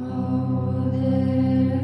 Maudere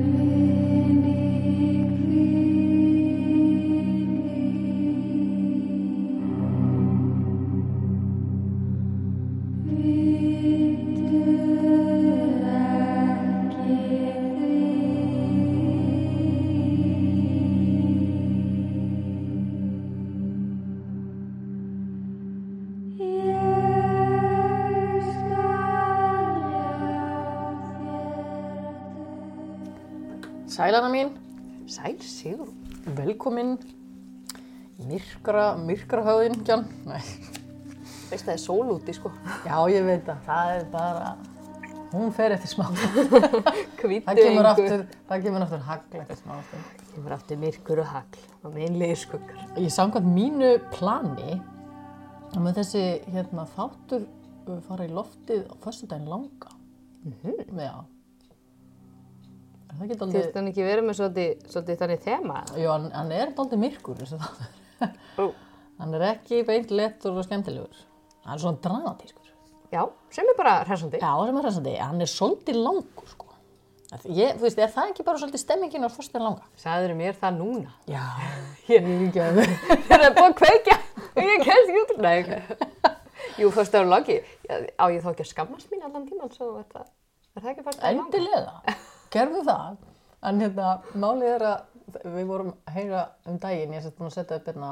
velkomin í myrkra, myrkra höfðingjan. Veist það er sól úti sko. já ég veit að það er bara, hún fer eftir smá. Það kemur aftur, það kemur aftur hagl eftir smá aftur. Kemur aftur myrkur og hagl og meinlegir skuggar. Ég samkvæmt mínu plani að með þessi hérna þáttur fara í loftið á föstudaginn langa. Mhm. Já. Það Þú veist hann ekki verið með svolítið, svolítið þannig þema? jú, hann, hann er daldið myrkur þessi þáttur. Ó. Hann er ekki beint lettur og skemmtilegur. Hann er svona dramatískur. Já, sem er bara hressandi. Já, sem er hressandi. Hann er svolítið langur, sko. Að Ég, þú veist, er það ekki bara svolítið stemmingin á föstudaginn langa? Sagður mér það núna. Já, ég er ekki að það. Það er búið að kveikja. Ég kemst ekki út. Nei, ok. Jú, fyrst er langi. Á ég þá ekki að skammast mín allan tíman, svo er það, er það ekki að langa? Endilega, gerðu það. En hérna, málið er að við vorum að heyra um daginn, ég sett búin að setja upp hérna,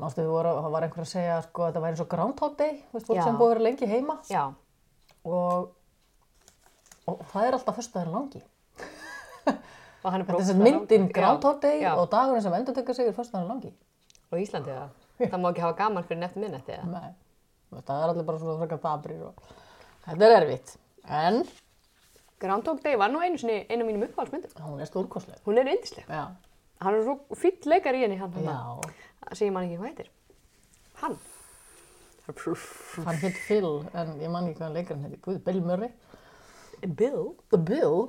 mástu við vorum, það var einhver að segja sko að þetta væri eins og Groundhog Day, veist, fólk sem búið að vera lengi heima og, og það er alltaf langi. og hann er Þetta er sem myndin. Groundhog Day Já, og dagurinn sem endur sig er föstudagur langi. Og Íslandi það. Það má ekki hafa gaman fyrir neftur minnetti það er allir bara svona frekar dabrir og þetta er erfitt. En Groundhog Day var nú einu sinni einu mínum uppáhaldsmyndum. hún er stórkostleg. Hún er yndisleg. Já. Hann er svo fýll leikar í henni, hann Já. sem ég man ekki hvað heitir. Hann. Hann hitt Phil, en ég man ekki hvað leikarinn heiti. Guð, Bill Murray. Bill. The Bill.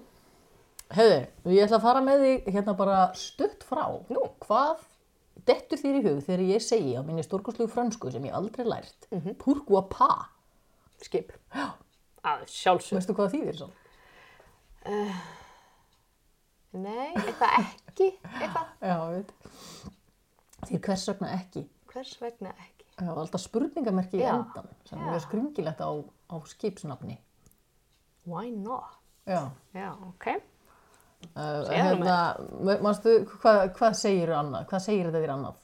Hefði, ég ætla að fara með þig hérna bara stutt frá. Nú. Hvað dettur þér í hug þegar ég segi á minni stórkostlegu frönsku sem ég aldrei lært? Mm -hmm. Pourquoi pas? Skip. Já. Að sjálfsög. Veistu hvað það þýðir svo? Nei, eitthvað ekki. Eitthvað. Já. Því hvers vegna ekki? Hvers vegna ekki? Það var alltaf spurningamerki í Já. endan sem er Já. mjög skringilegt á, á skipsnafni. Why not? Já. Já, ok. Uh, Segðu hérna, manstu, hvað, hvað segir annað? Hvað segir þetta þér annað?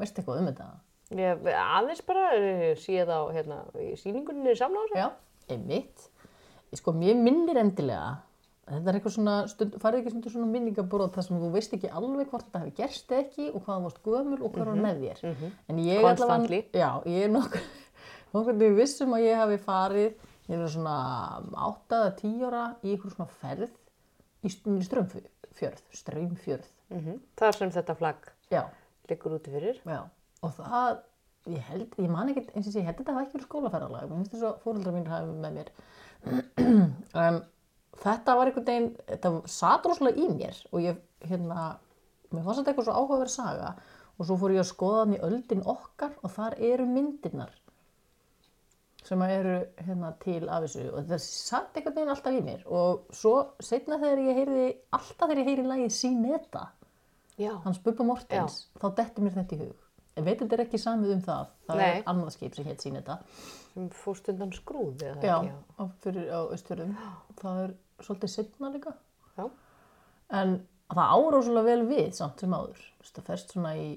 Veistu eitthvað um þetta? Ég aðeins bara eh, sé það á hérna, í síningunni þessu. Já, einmitt. Sko, mér minnir endilega, þetta er eitthvað svona, stund, farið ekki stundur svona minningabrot þar sem þú veist ekki alveg hvort þetta hefur gerst eða ekki og hvað þú varst gömul og hvað var með þér. En ég er Constantly. já, ég er nokkur, nokkur við vissum að ég hafi farið, ég er svona 8 eða 10 ára í einhver svona ferð í st- strömmfjörð, strömmfjörð, Mm Þar sem þetta flagg liggur úti fyrir. Já, og það, ég held, ég man ekki, eins og sé, ég held þetta hafa ekki verið skólaferðalag, mér finnst þess að fóreldrar mín hafi með mér. Um, þetta var einhvern veginn, þetta satt rosalega í mér og ég, hérna, mér fannst þetta eitthvað svo áhugaverð saga og svo fór ég að skoða hann í öldin okkar og þar eru myndirnar sem eru hérna til af þessu og þetta satt einhvern veginn alltaf í mér og svo setna þegar ég heyrði, alltaf þegar ég heyri lagið Síneta, Já. hans Bubba Mortens, þá dettur mér þetta í hug. En veit þetta er ekki samið um það, það Nei. er annað skip sem hétt Síneta. Sem fórst undan skrúði Já, ekki? á, fyrir, á Östfjörðum. Það er svolítið setna líka. Já. En það árósulega vel við samt sem áður. Það ferst svona í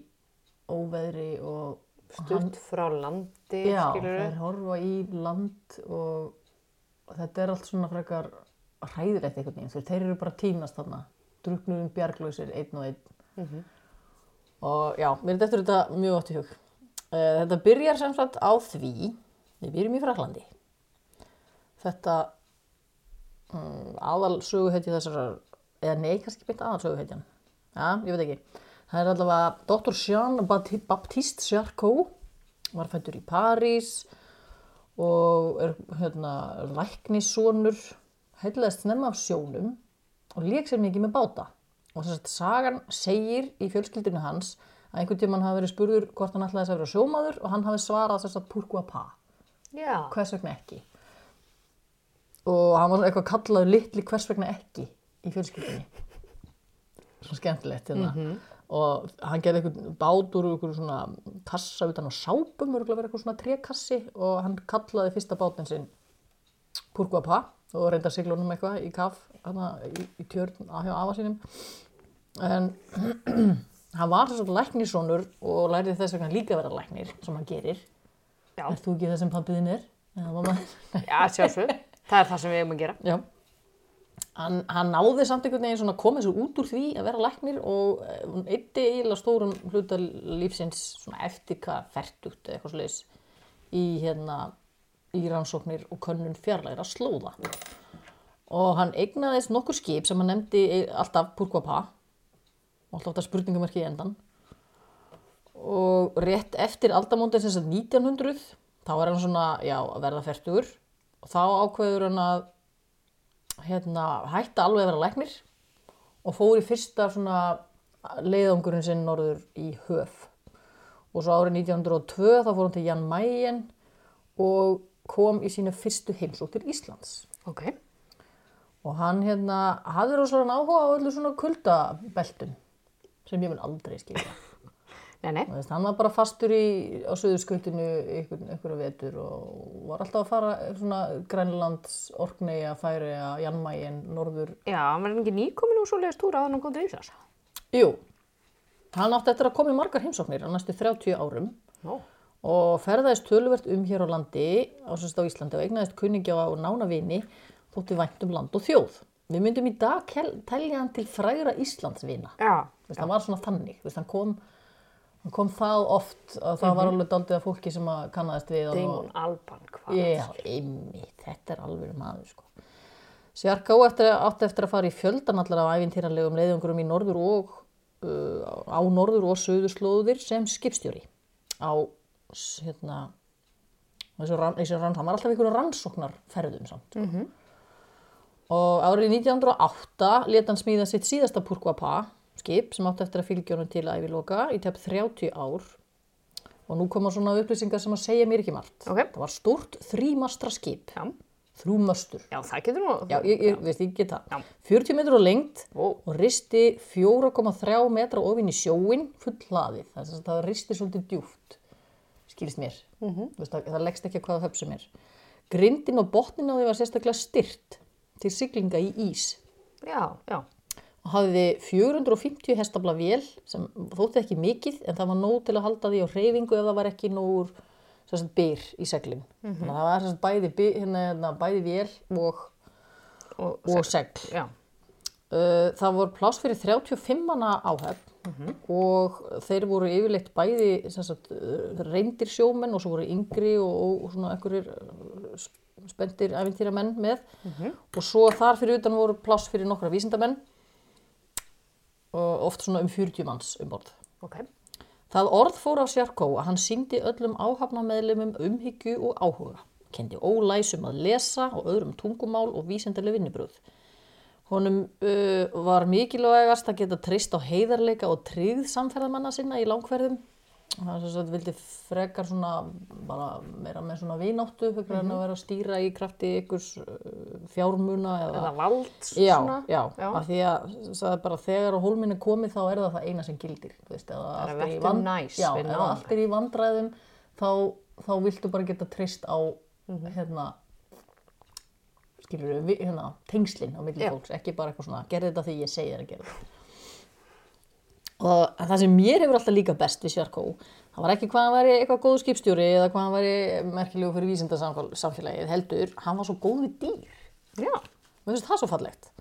óveðri og Stutt frá landi, Já, skilur þeir horfa í land og, og þetta er allt svona frekar hræðilegt. Þú veist, þeir eru bara að týnast þarna, druknurum bjarglausir, einn og einn. Mhm. Og já, mér er þetta þetta mjög átt í hug. Uh, þetta byrjar sem sagt á því, við byrjum í Fraklandi. Þetta um, aðal söguhetji þessar, eða nei, kannski beint aðal söguhetjan. Já, ég veit ekki. Það er allavega Dr. Jean Bapti- Baptiste Charcot, var fættur í París og er hérna læknissonur, heilaðist snemma af sjónum og lék sér mikið með báta. Og þess að sagan segir í fjölskyldinu hans að einhvern tímann hafi verið spurður hvort hann ætlaði að vera sjómaður og hann hafi svarað þess að pourquoi pas, Já. hvers vegna ekki. og hann var eitthvað kallaður litli hvers vegna ekki í fjölskyldinni svona skemmtilegt hérna. Og hann gerði eitthvað bát úr eitthvað svona kassa utan á sápum örgulega verið eitthvað svona trékassi og hann kallaði fyrsta bátinn sinn Purguapa og reynda siglunum eitthvað í kaf hana, í, í tjörn á hjá afa sínum en hann var þess að læknissonur og lærði þess vegna líka að vera læknir sem hann gerir Já, Er þú ekki það sem pappiðin er? Já, sjálfsög. Það er það sem við eigum að gera. Já. Hann, hann náði samt einhvern veginn svona að koma sér út úr því að vera læknir og eh, hún eitti eiginlega stórum hluta lífsins svona eftir hvað færtugt eða eitthvað sliðis í hérna í rannsóknir og könnun fjarlægra slóða. Og hann eignaðist nokkur skip sem hann nefndi eh, alltaf Purguapa og alltaf spurningamarki í endan og rétt eftir aldamóndin sem sagt 1900 þá er hann svona, já, að verða færtugur og þá ákveður hann að hérna, hætta alveg að vera læknir. Og fór í fyrsta svona leiðangurinn sinn norður í höf. Og svo árið 1902 þá fór hann til Jan Mayen og kom í sína fyrstu heimsók til Íslands. Ok. og hann hérna hafði rosalega áhuga á öllu svona kuldabeltum sem ég mun aldrei skilja Nei, nei. Veist, hann var bara fastur í, á söðurskautinu ykkur, ykkur vetur og var alltaf að fara svona Grænlands, Orkneyja, Færiða, Janmægin, Norður. Já, hann var ekki nýkomin úr svoleiðis túra að hann kom til Íslands. Jú, hann átti eftir að koma í margar heimsóknir á næstu 30 árum Nó. og ferðaðist töluvert um hér á landi, á á Íslandi og eignaðist kunningja og nána vini þótti vænt um land og þjóð. Við myndum í dag telja hann til frægra Íslandsvina. Já. Veist, hann var svona þannig, veist, hann kom, hann kom það oft að það var alveg daldið af fólki sem að kannaðist við hann og- Damon Alban, hvað? Já, einmitt, þetta er alveg maður sko. Sjarká eftir, átti eftir að fara í fjöldan allar af æfintýranlegum leiðungurum í norður og uh, á norður og söðurslóðir sem skipstjóri á hérna þessu rann, það var alltaf einhverju rannsóknarferðum samt sko. Mhm. Og árið 1908 leta hann smíða sitt síðasta Purguapa skip sem átti eftir að fylgja honum til æviloka í tæp 30 ár og nú koma svona upplýsingar sem að segja mér ekki margt Ok. það var stórt þrímastra skip Já. þrjú möstur Já, það getur nú. já, ég, ég veist, ég get það Já. 40 metrur á lengt Ó. og risti 4,3 metra ofin í sjóin full hlaðið það, það risti svolítið djúft skilst mér -hmm. veist, það, það leggst ekki að hvaða höfsum er grindin og botnin á því var sérstaklega styrt til siglinga í ís Já, já. og hafði 450 hestafla vél sem þótti ekki mikið en það var nóg til að halda því á hreyfingu ef það var ekki nógur byr í seglin. Þannig að það var sagt, bæði, byr, hérna, hérna, bæði vél og, Og, og segl. Já. Uh, það voru pláss fyrir 35 manna áhöfn og þeir voru yfirleitt bæði sagt, uh, reyndir sjómenn og svo voru yngri og, og, svona einhverjir sp- spenntir æfintýramenn með og svo þar fyrir utan voru pláss fyrir nokkra vísindamenn og oft svona um 40 manns um borð. Ok. Það orð fór af Sjarkó að hann síndi öllum áhafnameðlumum umhyggju og áhuga, kendi ólæsum að lesa og öðrum tungumál og vísindarlega vinnubröð. Honum uh, var mikilvægast að geta treyst á heiðarleika og tryggð samferðamanna sinna í langferðum. Það er svo að vildi frekar svona, bara meira með svona vináttu, fyrir hann að vera að stýra í krafti ykkurs uh, fjármuna eða Eða vald, Já, svona. já, Já. af því að það er bara þegar á hólminn er komið þá er það það eina sem gildir þú veist, er allt að í vand- næs já, náunga. allt er í vandræðum þá, þá viltu bara geta treyst á Mhm. hérna skilur við, hérna, tengslin á milli Já. fólks, ekki bara eitthvað svona gerði þetta því ég segi þér að gera þetta og það sem mér hefur alltaf líka best við Sjarkó, það var ekki hvað hann væri eitthvað góðu skipstjóri eða hvað hann væri merkilegu fyrir vísindasamfélagið heldur, hann var svo góð við dýr Já. Mér finnst það svo fallegt.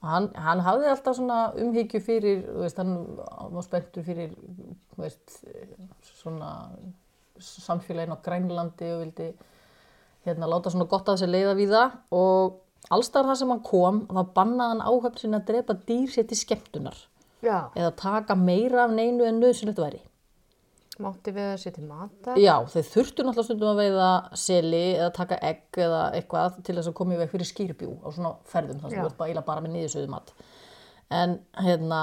Og Hann, hann hafði alltaf svona umhyggju fyrir, veist, hann var spenntur fyrir, veist, svona samfélagin á Grænlandi og vildi hérna láta svona gott að þessi leiða við það og allstar þar sem hann kom, þá bannaði hann áhöfn sinni að drepa dýr sér til skemmtunar Já. eða taka meira af neinu en nöðsynlegt væri. Mátti við að setja matar. Já, þeir þurftu náttúrulega stundum að veiða seli eða taka egg eða eitthvað til þess að koma í veg fyrir skýrbjú á svona ferðum sem Já. þú ert bara, bara með niðursöðu mat. En hérna,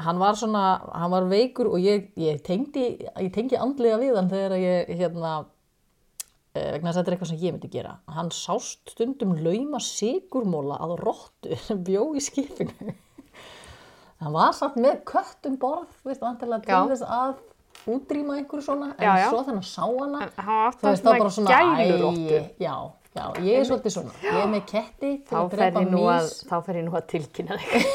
hann var svona, hann var veikur og ég, ég, tengdi, ég tengi andlega við hann þegar ég hérna, eh, vegna þess að þetta er eitthvað sem ég myndi gera. Hann sást stundum lauma sigurmóla að rottu sem bjó í skipinu. Hann var samt með kött um borð, veist, vantilega til Já. þess að útrýma einhverju svona, en Já, já. svo þannig að sá hana, En hann var þú alltaf veist, þá bara svona svona, gæluróttu. æ, já, já, ég er svolítið svona, ég er með ketti til Þá að fer drepa ég nú að, mís, þá fer ég nú að tilkynna þig.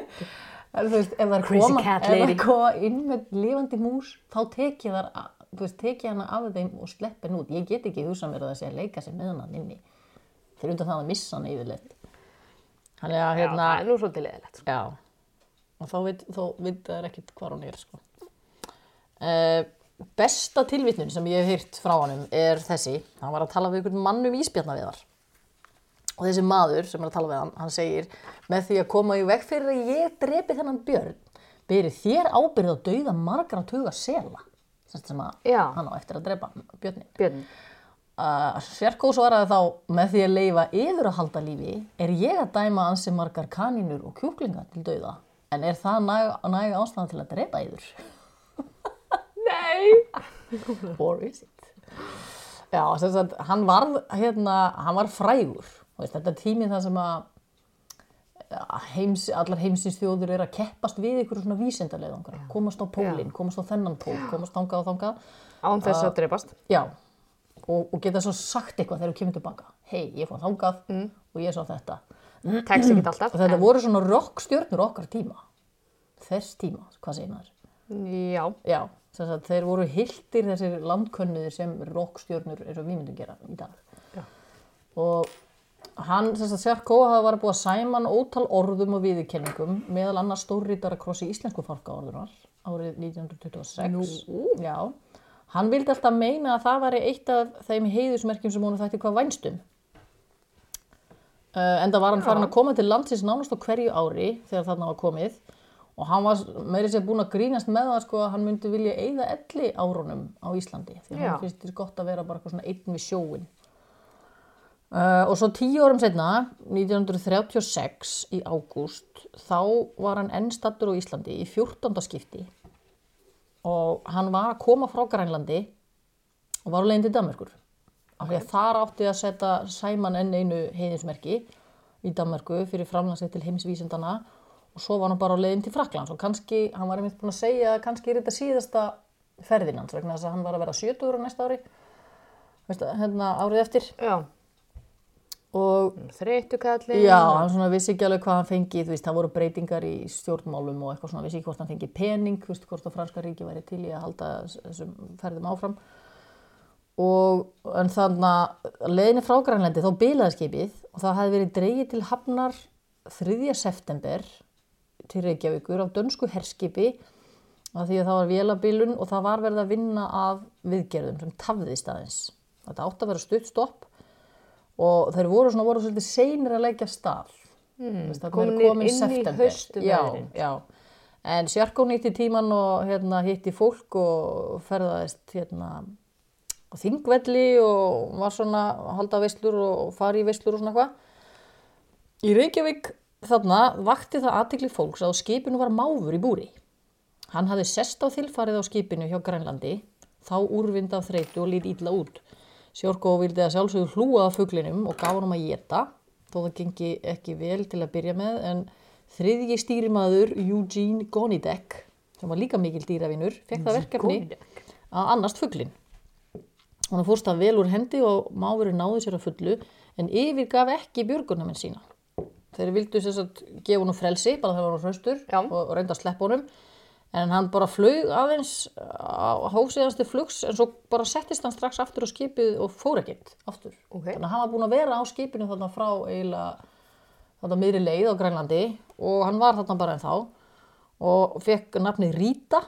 en þú veist, ef það Crazy koma, cat ef það lady. koma inn með lifandi mús, þá tek ég þar, að- þú veist, tek ég hana af þeim og slepp henn út, ég get ekki hugsað mér að það sé að leika sér með hann inni, fyrir undan það að missa hann yfirleitt. Þannig að, Já, hérna, það er nú svolítið leðilegt. Já, og þá veit, það ekkert hvað hún er, sko. Uh, besta tilvitnun sem ég hef heyrt frá honum er þessi. Hann var að tala við einhvern mann um íspjarnaviðar. Og þessi maður sem er að tala við hann, hann segir, með því að koma í veg fyrir að ég drepi þennan björn, beri þér ábyrð á dauða margra tuga sela. Sem að Já. hann á eftir að drepa björnin. Björn, Uh, Sérkó svaraði þá með því að leifa yfir að halda lífi er ég að dæma ansi margar kanínur og kjúklinga til dauða en er það næg, næg ástæðan til að drepa yfir Nei! or is it? Já, sem sagt, hann var hérna, hann var frægur. Veist, þetta er tíminn það sem að heims, allar heimsins þjóður er að keppast við ykkur svona vísindarleðangur komast á pólinn, komast á þennan pól komast þangað og þangað. Án þess að dreipast. Já, og, og geta svo sagt eitthvað þegar þú kemur tilbaka. Hei, ég fór þangað og ég sá þetta. Tekst ekki alltaf. Og þetta voru svona rockstjörnur okkar tíma. Þess tíma, hvað segir maður? Já. Já, þess að þeir voru hildir þessir landkönnuðir sem rockstjörnur eins og við myndum gera í dag. Já. Og hann, þess að Sjarkó hafa var búið að sæma hann ótal orðum og viðurkenningum meðal annars stórrítara krossi íslensku fálkaorðunar árið 1926. Nú. Já. Hann vildi alltaf meina að það væri eitt af þeim heiðusmerkjum sem honum þætti hvað vænstum. Uh, enda var hann farin að koma til landsins nánast á hverju ári þegar þarna var komið og hann var meiri sér búin að grínast með það sko að hann myndi vilja eyða elli árunum á Íslandi því að hann finnst þess gott að vera bara eitthvað svona einn við sjóin. Uh, og svo tíu árum setna, 1936 í ágúst, þá var hann enn stattur á Íslandi í 14. skipti og hann var að koma frá Grænlandi og var á leiðin til Danmerkur. Að þar átti að setja Sæman enn einu heiðismerki í Danmerku fyrir framlansið til heimsvísindana og svo var hann bara á leiðin til Fraklands og kannski, hann var einmitt búin að segja að kannski er þetta síðasta ferðin hans vegna þess að hann var að vera 70 ára næsta ári, Veistu, hérna árið eftir Já. og Þreytukallin. Já, hann svona vissi ekki alveg hvað hann fengi, þú veist, það voru breytingar í stjórnmálum og eitthvað svona, vissi ekki hvort hann fengi pening, þú veist, hvort að franska ríki væri til í að halda þess- þessum ferðum áfram. Og en þannig að leiðinni frá Grænlandi þá bilaði skipið og það hefði verið dreigið til hafnar 3. september til Reykjavíkur af dönsku herskipi af því að það var vélabilun og það var verið að vinna af viðgerðum sem tafðist aðeins. Þetta átti að vera stutt stopp og þeir voru svona voru svolítið seinir að leggja stað mm, komnir inn í haustveðrin. já, já. en Sjarkó nýtti tíman og hérna, hitti fólk og ferðaðist hérna, á þingvelli og var svona að halda veislur og fari í veislur og svona eitthvað. Í Reykjavík þarna vakti það aðtikli fólks að skipinu var máfur í búri. Hann hafði sest á þilfarið á skipinu hjá Grænlandi þá úrvinda þreytu og lít illa út. Sjórkó vildi að sjálfsögðu hlúa að fuglinum og gaf hann að geta, þó það gengi ekki vel til að byrja með, en þriðji stýrimaður Eugene Gonidek, sem var líka mikil dýravinur, fekk það verkefni að annast fuglin. Hún fórst það vel úr hendi og máfurinn náði sér að fullu, en yfir gaf ekki björgunamenn sína. Þeir vildu sem sagt gefa honum frelsi, bara þegar hann var hraustur og, og reynda að sleppa honum. En hann bara flög aðeins á hósiðanstu flugs en svo bara settist hann strax aftur á skipið og fór ekkert aftur. Ok. Þannig að hann var búinn að vera á skipinu þarna frá eiginlega þarna miðri leið á Grænlandi og hann var þarna bara en þá og fekk nafnið Rita.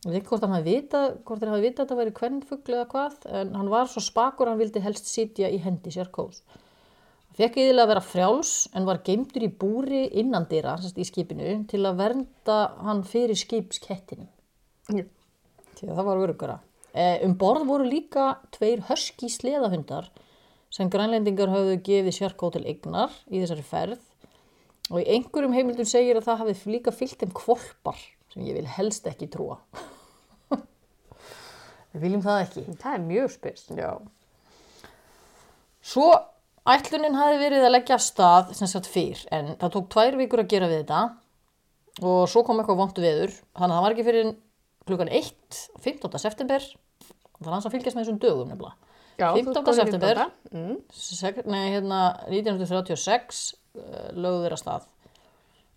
Ég veit hvort hann hafi vitað, hvort hann hafi vitað að þetta væri kvennfugl eða hvað, en hann var svo spakur hann vildi helst sitja í hendi sér kós. Hann fekk yfirlega að vera frjáls en var geimdur í búri innan dýra í skipinu til að vernda hann fyrir skipskettinum. Já. Því að það var örugara. Eh, um borð voru líka tveir husky sleðahundar sem grænlendingar höfðu gefið sjarkó til eignar í þessari ferð og í einhverjum heimildum segir að það hafi líka fyllt þeim kvolpar sem ég vil helst ekki trúa. Við viljum það ekki. Það er mjög. Já. Svo ætlunin hafi verið að leggja stað sem sagt fyrr en það tók tvær vikur að gera við þetta og svo kom eitthvað vontu veður þannig að það var ekki fyrir klukkan 1 15. september það er hans að fylgjast með þessum dögum nefnilega Já, þú 15. ert komin í september. 15. Mm. Nei, hérna 1936 uh, lögðu þeirra stað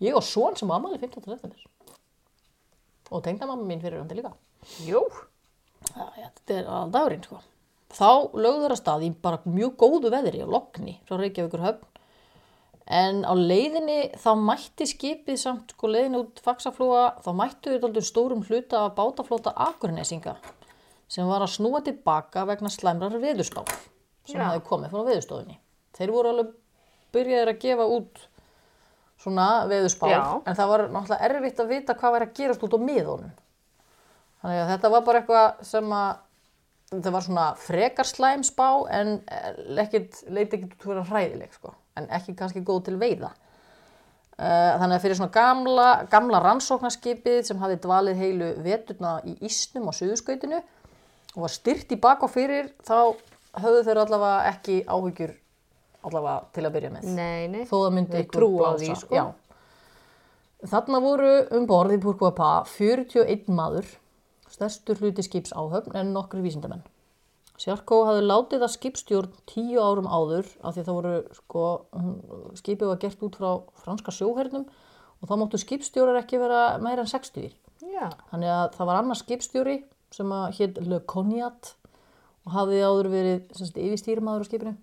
ég og svon sem var ammali 15. september og tengdamamma mín fyrir hann líka Jú, Já, já, þetta er all dagurinn sko. Þá lögðu þeirra stað í bara mjög góðu veðri og lokni frá Reykjavíkur höfn. En á leiðinni þá mætti skipið samt sko leiðin út faksaflúa, þá mættu þeir aldrei stórum hluta af bátaflóta Akurnesinga sem var að snúa tilbaka vegna slæmrar veðurspá sem Já. hafi komið frá veðurstofinni. Þeir voru alveg byrjaðir að gefa út svona veðurspár Já. en það var náttúrulega erfitt að vita hvað væri að gerast út á miðunum. Þannig að þetta var bara eitthvað sem að þetta var svona frekar slæm spá en ekkit, leiti ekkit út að hræðileg sko. en ekki kannski góð til veiða. Uh, þannig að fyrir svona gamla, gamla rannsóknarskipið sem hafi dvalið heilu veturna í Ísnum á Suðurskautinu og var styrt í bak og fyrir þá höfðu þeir allavega ekki áhyggjur allavega til að byrja með nei, nei. þó það myndi trúa á því, sko. Þarna voru um borði Púrkvapa 41 maður, stærstur hluti skips áhöfn en nokkri vísindamenn. Sjarkó hafði látið að skipstjórn tíu árum áður af því það voru, sko, skipið var gert út frá franska sjóhernum og þá máttu skipstjórar ekki vera meira en 60. Já, Þannig að það var annars skipstjóri sem að hétt Le Cognac og hafði áður verið yfirstýrimaður á skipinu.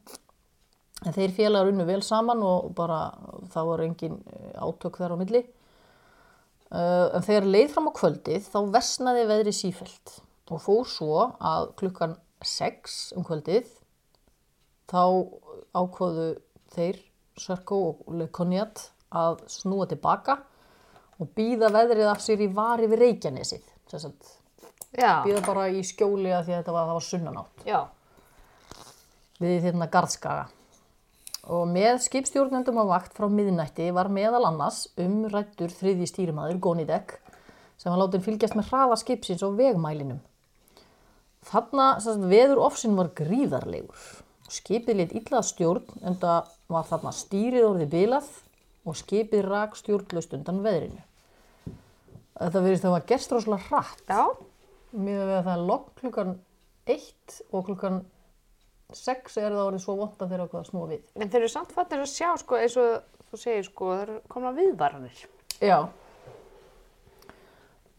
En þeir félagar unnu vel saman og bara það voru engin eh, átök þar á milli. Uh, en þegar leið fram á kvöldið þá versnaði veðri sífelt og fór svo að klukkan 6 um kvöldið þá ákvoðu þeir, Sörkó og Le Cognac að snúa tilbaka og býða veðrið af sér í vari við Reykjanesið. Býða bara í skjóli að því að þetta var, það var sunnanátt já. við hérna Garðskaga. Og með skipstjórnendum á vakt frá miðnætti var meðal annars umrættur þriðji stýrimaður Gónidek sem var látin fylgjast með hraða skipsins og vegmælinum. Sagt, veður ofsinn var gríðarlegur. Skipið lit illa að stjórn en það var þarna stýrið orðið bilað og skipið rak stjórnlaust undan veðrinu. Þetta verðist að það var gerst rosalega hratt. Já, Miðað við að það er logg klukkan 1 og klukkan 6 er það orðið svo vont að þeirra okkur að snúa við. en þeir eru samt fattir að sjá, sko, eins og þú segir, sko, það eru komna viðvaranir. Já.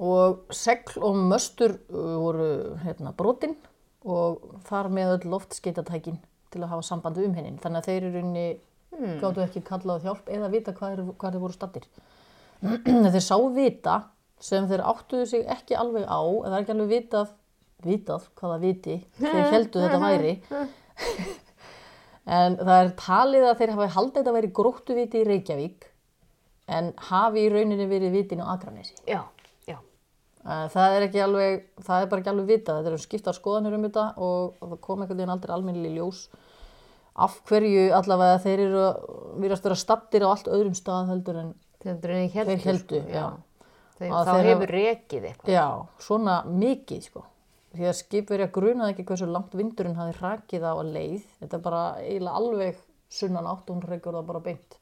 Og segl og möstur uh, voru hérna, brotin og þar með öll loftskeitatækin til að hafa sambandi um hennin. Þannig að þeir eru inni, hmm. gáttu ekki kallað hjálp eða vita hvað, er, hvað þeir voru stattir. þeir sáu vita sem þeir áttuðu sig ekki alveg á, eða ekki alveg vitað, vitað hvaða viti þeir heldu þetta væri. en það er talið að þeir hafa haldið þetta að væri gróttuviti í Reykjavík en hafi í rauninni verið vitin á Akranesi. Já, já. Það er ekki alveg, það er bara ekki alveg vitað, þetta eru skiptar skoðanir um þetta og það kom einhvern veginn aldrei almennilega í ljós af hverju allavega þeir eru, virðast vera stattir á allt öðrum stað heldur en, heldur, Þeir héldu, sko, já. Þeir, Að þá hefur rekið eitthvað. já, svona mikið sko. Því að skipverja grunaði ekki hversu langt vindurinn hafi hrakið á að leið, þetta er bara eiginlega alveg sunnan átt hún hrekur það bara beint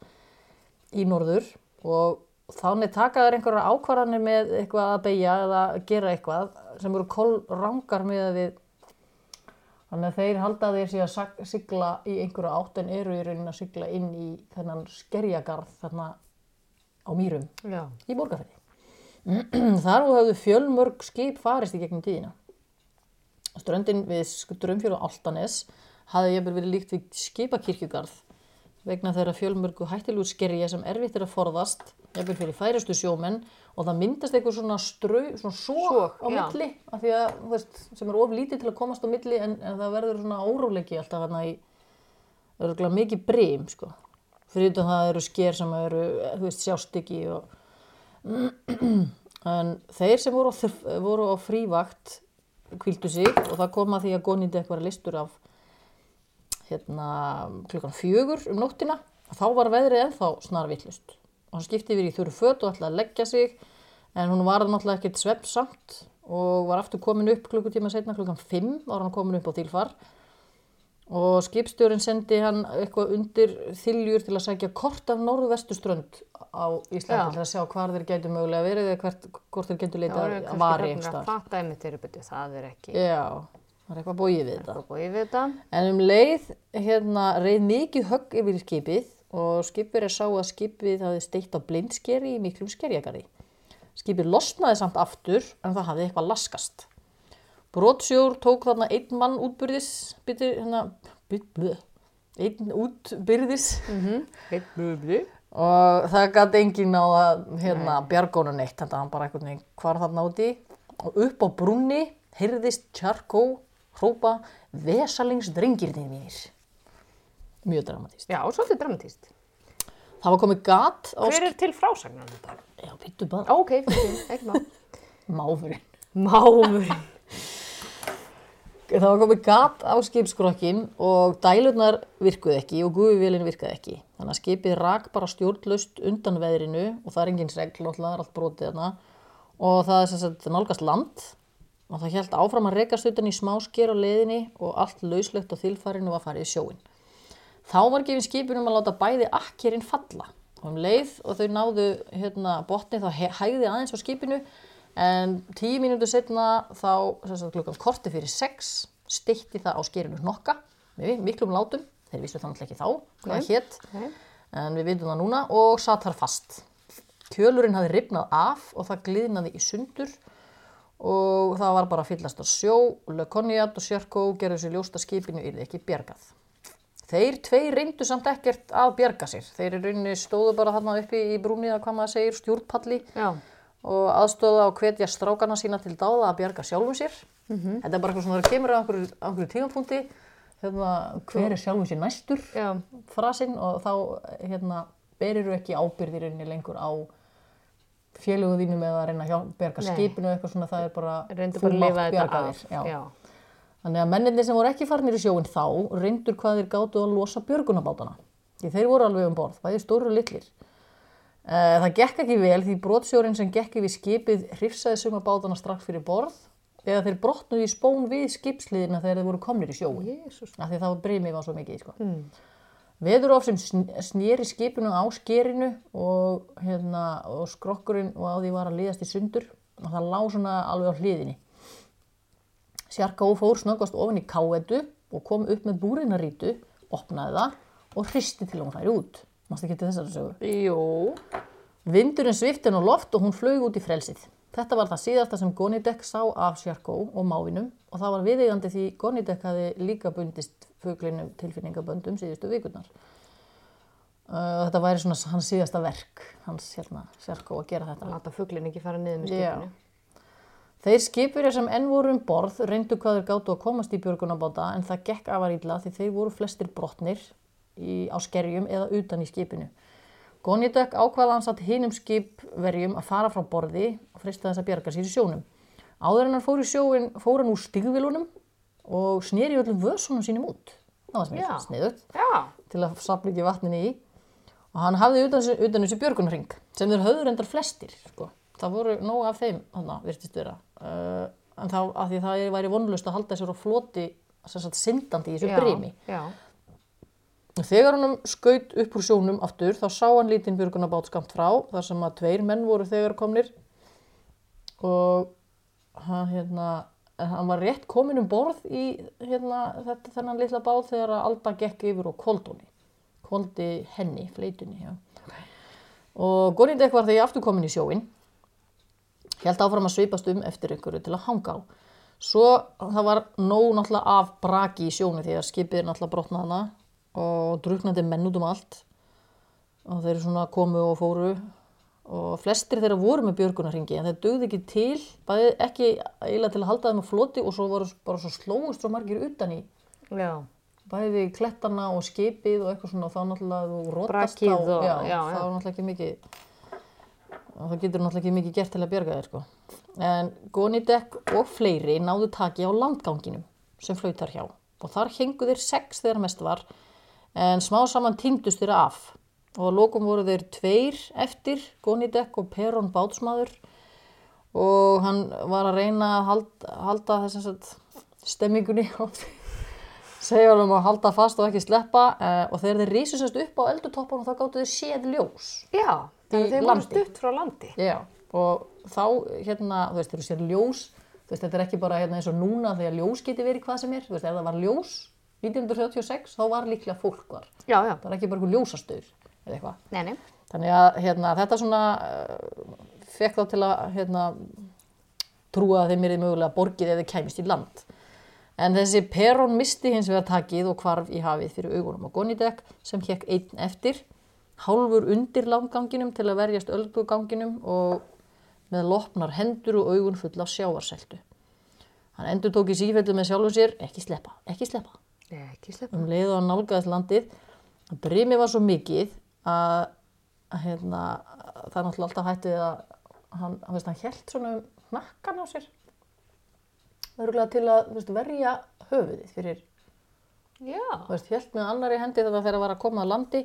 í norður og þannig taka þær einhverjar ákvarðanir með eitthvað að beigja eða gera eitthvað sem eru kólrangar með að við þannig að þeir halda þeir sé að sigla í einhverju átt en eru í raunin að sigla inn í þennan skerjagarð þarna á mýrum Já. í borgarferði. Þar og hafðu fjölmörg skip farist í gegnum tíðina. Ströndin við Strömfjörð og Altanes hafði jafnvel verið líkt við skipakirkjugarð vegna þeirra fjölmörgu hættilúr skerja sem erfitt er að forðast, jafnvel fyrir færastu sjómenn og það myndast eitthvað svona strau, svona sók á milli af því að, veist, sem er of lítið til að komast á milli en, en það verður svona óróleiki alltaf hérna í, það örugglega mikið brím, sko. Fyrir utan það eru sker sem eru, þú veist, sjást ekki og en þeir sem voru á, voru á frívakt kvildu sig og það kom að því að Gonindi eitthvað listur af hérna klukkan fjögur um nóttina. Þá var veðrið ennþá snarvillust og hann skipti yfir í þurru föt og ætlaði að leggja sig en hún var náttúrulega ekkert svefnsamt og var aftur komin upp klukkutíma setna klukkan 5 var hann komin upp á þýlfar og skipstjórin sendi hann eitthvað undir þiljur til að sækja kort af norðvestuströnd á Íslandi til að sjá hvar þeir gætu mögulega verið eða hvert, hvort þeir Það leitað að vari það er ekki Já, það er eitthvað bóið við þetta. En um leið hérna reið mikið högg yfir skipið og skipur er sá að skipið hafði steitt á blindskeri í miklum skerjagarði. Skipið losnaði samt aftur en það hafði eitthvað laskast. Brotsjór tók þarna einn mann útbyrðis, byttir, hérna, bytt, blöð, einn útbyrðis Mm og það gæti enginn á að hérna, bjargónu neitt, þetta hann bara veginn hvar þarna úti og upp á brúnni heyrðist Tjarkó hrópa vesalingsdrengirnir mínir. Mjög dramatíst. Já, svolítið dramatíst. Það var komið gat á Hver er til frásagnar þetta? Já, býttu bara. Ó, ok, fyrir, ekki má. Máfurinn. Mámurinn. Það var komið gat á skipskrokkin og dælurnar virkuð ekki og gufuvélinn virkaði ekki. Þannig að skipið rak bara stjórnlaust undan veðrinu og það er engin segl, það er allt brotið þarna. Og það er sem sagt nálgast land og það held áfram að rekast utan í smásker á leiðinni og allt lauslegt á þilfarinu var farið í sjóin. Þá var gefin skipinum að láta bæði akkerinn falla. Og um leið og þau náðu hérna, botni þá hægði aðeins á skipinu en tíu mínútur setna þá sagt, klukkan korti fyrir sex steitti það á skerinu hnokka með miklum látum. Þeir vissu náttúrulega ekki þá hvað það hétt Nei. en við vitum það núna og satt þar fast. Kjölurinn hafði ripnað af og það gliðnaði í sundur og það var bara að fyllast á sjó og Le Cognac og Sjarkó gerðu sér ljóst að skipinu yrði ekki bjargað. Þeir tveir reyndu samt ekkert að bjarga sér. Þeir í rauninni stóðu bara þarna uppi í brúni að hvað maður segir stjórnpalli Já, og aðstóða og hvetja strákarna sína til dáða að bjarga sjálfum sér. Mhm. Þetta er bara eitthvað svona það kemur á einhverju, tímapunkti hérna, hver er sjálfum sér næstur já, frasinn og þá hérna, berir ekki ábyrð í rauninni lengur á félögu þínum eða að reyna að bjarga Nei. skipinu eða eitthvað svona það er bara reyndu þú mátt bjarga þér. Þannig að menninni sem voru ekki farnir í sjóin þá reyndur hvað þeir gátu að losa björgunabátana. Því þeir voru alveg um borð, bæði stóru og litlir. Eh, Það gekk ekki vel því brotsjórin sem gekk yfir skipið hrifsaði suma bátana strax fyrir borð eða þeir brotnuði í spón við skipsliðina þegar þeir voru komnir í sjóin. Því það var breymið var svo mikið. Sko. Mm. Veðurof sem sn- sneri skipinu á skerinu og, hérna, og skrokkurinn og á því var að liðast í sundur og það lá svona alveg á hliðinni. Sjarkó fór snöggast ofan í káetu og kom upp með búrinarítu, opnaði það og hristi til hún færi út. Mást ekki til þessari sögu. Jú, Vindurinn svifti henn á loft og hún flög út í frelsið. Þetta var það síðasta sem Gonidek sá af Sjarkó og mávinum og það var viðeigandi því Gonidek hafi líka bundist fuglinum tilfinningaböndum síðustu vikurnar. Uh, þetta væri svona hans síðasta verk, hans hérna, Sjarkó að gera þetta. láta fugglin ekki fara niður með Já. skipinu. Þeir skipurja sem enn voru um borð reyndu hvað þeir gátu að komast í björgunabáta en það gekk afar illa því þeir voru flestir brotnir í, á skerjum eða utan í skipinu. Gonidek ákvaða hans að hinum skipverjum að fara frá borði og frista þess að bjarga sér í sjónum. Áður en hann fór í sjóin fór hann úr stigvilunum og sneri öllum vösunum sínum út. Það var sem Já. ég sniðut Já, til að sapna ekki vatninu í og hann hafði utan, utan þessu björgunarring sem þeir höfðu reyndar flestir sko. það voru nóg af þeim þarna, virtist vera uh, en þá að því það væri vonlust að halda sér á floti sagt syndandi í þessu já, brimi já. Þegar hann skaut upp úr sjónum aftur þá sá hann lítinn björgunarbát skamt frá þar sem að tveir menn voru þegar komnir. Og hann hérna hann var rétt komin um borð í hérna, þetta, þennan litla bát þegar að Alda gekk yfir og koldóni koldi henni, fleitunni já. og Gorindek var þegar aftur komin í sjóin held áfram að svipast um eftir einhverju til að hanga á. Svo það var nóg náttúrulega af braki í sjónu því að skipið er náttúrulega brotnað hana og druknandi menn út um allt. Og þeir svona komu og fóru. Og flestir þeirra voru með björgunarringi en þeir dögðu ekki til, bæði ekki eiginlega til að halda þeim á floti og svo voru bara svo slóust svo margir utan í. Já, bæði klettana og skipið og eitthvað svona og þá náttúrulega þú rótast þá, og- já, já, þá náttúrulega ekki mikið og það getur náttúrulega ekki mikið gert til að bjarga þér sko. en Gonidek og fleiri náðu taki á landganginum sem flaut þar hjá. Og þar hengu þeir sex þegar mest var en smá saman týndust þeirra af og að lokum voru þeir tveir eftir Gonidek og Peron bátsmaður og hann var að reyna að halda, halda þess að stemmingunni á segja honum að halda fast og ekki sleppa uh, og þegar þeir rísu sérst upp á eldutoppunum þá gáttu þeir séð ljós. Já, þannig að þeir voru stutt frá landi. Já, og þá hérna, þú veist, þegar þú sér ljós, þú veist, þetta er ekki bara hérna eins og núna þegar ljós geti verið hvað sem er, þú veist, ef það var ljós 1976 þá var líklega fólk var. Já, já. Það var ekki bara einhver ljósastöður eða eitthvað. Nei, nei. Þannig að hérna, þetta svona uh, fekk þá til að hérna, trúa að þeim er mögulega borgið eða kæmist í land. En þessi Perón misti hins vegar takið og hvarf í hafið fyrir augunum á Gonidek sem hekk einn eftir, hálfur undir langganginum til að verjast ölduganginum og með lopnar hendur og augun full af sjávarseltu. Hann endur tók í sífellu með sjálfum sér, ekki sleppa, ekki sleppa Nei, ekki slepp. um leið og hann nálgaðist landið að brimið var svo mikið að, að hérna, það er náttúrulega alltaf hættið að hann, veist, hann held svona um hnakkan á sér örgulega til að veist, verja höfuðið fyrir, Já. veist, held með annari hendi þegar hann var að koma að landi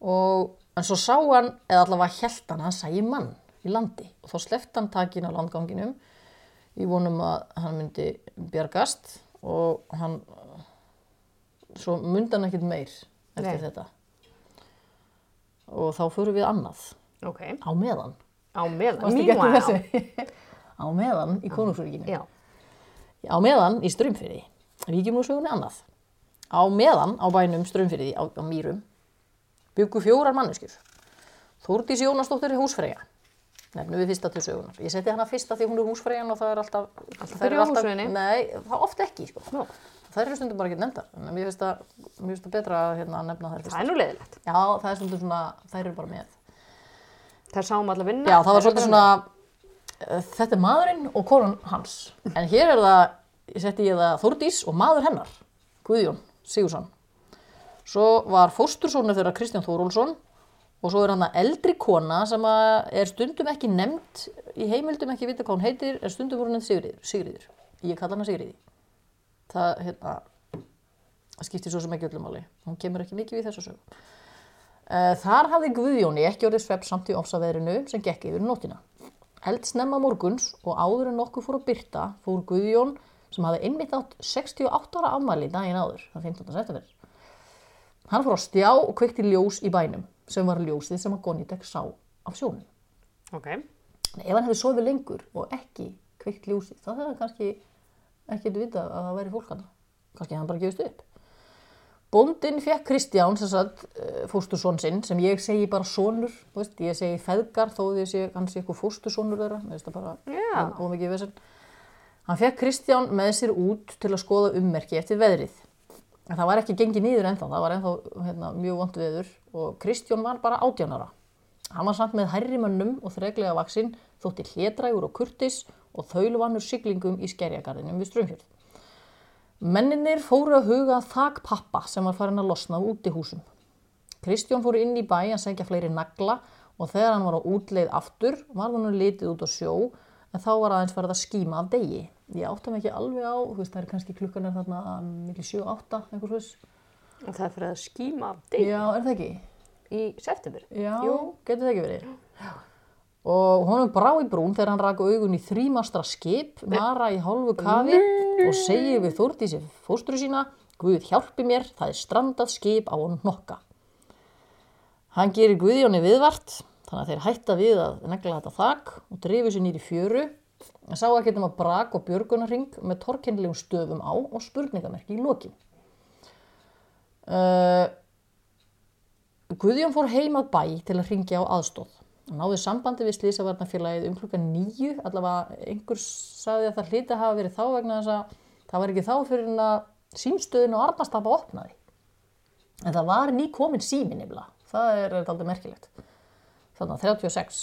og en svo sá hann, eða allavega held hann, hann sæi mann í landi og þá sleft hann takin á landganginum í vonum að hann myndi bjargast og hann svo myndi hann ekkert meir eftir Nei. þetta og þá förum við annað Ok. á meðan Á meðan. Þessu? á meðan í konungsríkinu Já. á meðan í strömmfyrði víkjum nú sögunni annað á meðan á bænum strömmfyrði á, á Mýrum byggu fjórar manneskjur Þórdís Jónasdóttir húsfreyja nefnum við fyrsta til sögunar ég seti hana fyrsta því hún er húsfreyjan og það er alltaf Alltaf byrja á húsfreyjunni? nei, það oft ekki sko. Það eru stundum bara ekki nefndar en mér finnst það, mér finnst það betra að hérna, nefna þær fyrst það er nú leiðilegt. já, það er stundum svona, þær eru bara með Það sáum allar vinna. Já, það var Þær svolítið bara svona, uh, þetta er maðurinn og konan hans. En hér er það, setti ég það Þórdís og maður hennar, Guðjón Sigursson. Svo var fóstursónur þeirra Kristján Þórólfsson og svo er hann að eldri kona sem er stundum ekki nefnd í heimildum, ekki vita hvað hún heitir, er stundum voru nefnd Sigriður. Sigriður. Ég kalla hana Sigriði. Það, hérna, skiptir svo sem ekki öllum máli. Hún kemur ekki mikið við þessu sögum. Uh, þar hafði Guðjóni ekki orðið svepp samt í ofsaveðrinu sem gekk yfir nótina. Held snemma morguns og áður en nokkuð fór að byrta fór Guðjón sem hafði einmitt átt 68 ára afmæli daginn áður, það 15. september. Hann fór á stjá og kveikti ljós í bænum sem var ljósið sem að Gonitek sá af sjónum. Ok. En ef hann hefði sofið lengur og ekki kveikt ljósið, þá hefði hann kannski ekkert vitað að það væri fólk hana. Kannski hann bara gefist upp. Bóndin fekk Kristján, eh, fóstursson sinn, sem ég segi bara veist, ég segi feðgar þó því að hann sé eitthvað fóstursonur þeirra, mér veist það bara, Já. og mikið vesen. Hann fekk Kristján með sér út til að skoða ummerki eftir veðrið. En það var ekki gengið niður ennþá, það var ennþá hérna, mjög vond veður og Kristján var bara átjánara. Hann var samt með hærri mönnum og þreglega vaksinn, þótti hlédrægur og kurtis og þaulvannur siglingum í skerjagarðinum við Strömfjörð. Menninir fóru að huga að þak pappa sem var farin að losna á útihúsum. Kristján fór inn í bæ að segja fleiri nagla og þegar hann var á útleið aftur var hann litið út á sjó en þá var aðeins farið að skíma af degi. Ég átta mig ekki alveg á, veist, það er kannski klukkan er þarna mikið 7-8, einhvers veist. Og það er fyrir að skíma af deg Já, er það ekki? í september. Já, getur það ekki verið. Og honum brá í brún þegar hann rak augun í þrýmastra skip, Mara í hálfu kafi og segir við Þórdísi fóstru sína, Guð hjálpi mér, það er strandað skip á honum nokka. Hann gerir Guðjóni viðvart, þannig að þeir hætta við að negla þetta þak og drifur sér nýri fjöru. Hann sá ekki um að brak og björgunarring með torkennilegum stöfum á og spurningamerki í lokin. Uh, Guðjón fór heim að bæ til að ringja á aðstóð. Náði sambandi við slísavarnafélagið um klukkan nýju, allavega einhver sagði að það hliti að hafa verið þá vegna þess að það var ekki þá fyrir en að símstöðin og Arnastapa opnaði. En það var ný komin sími nefnilega, það er aldrei merkilegt. Þannig að 36.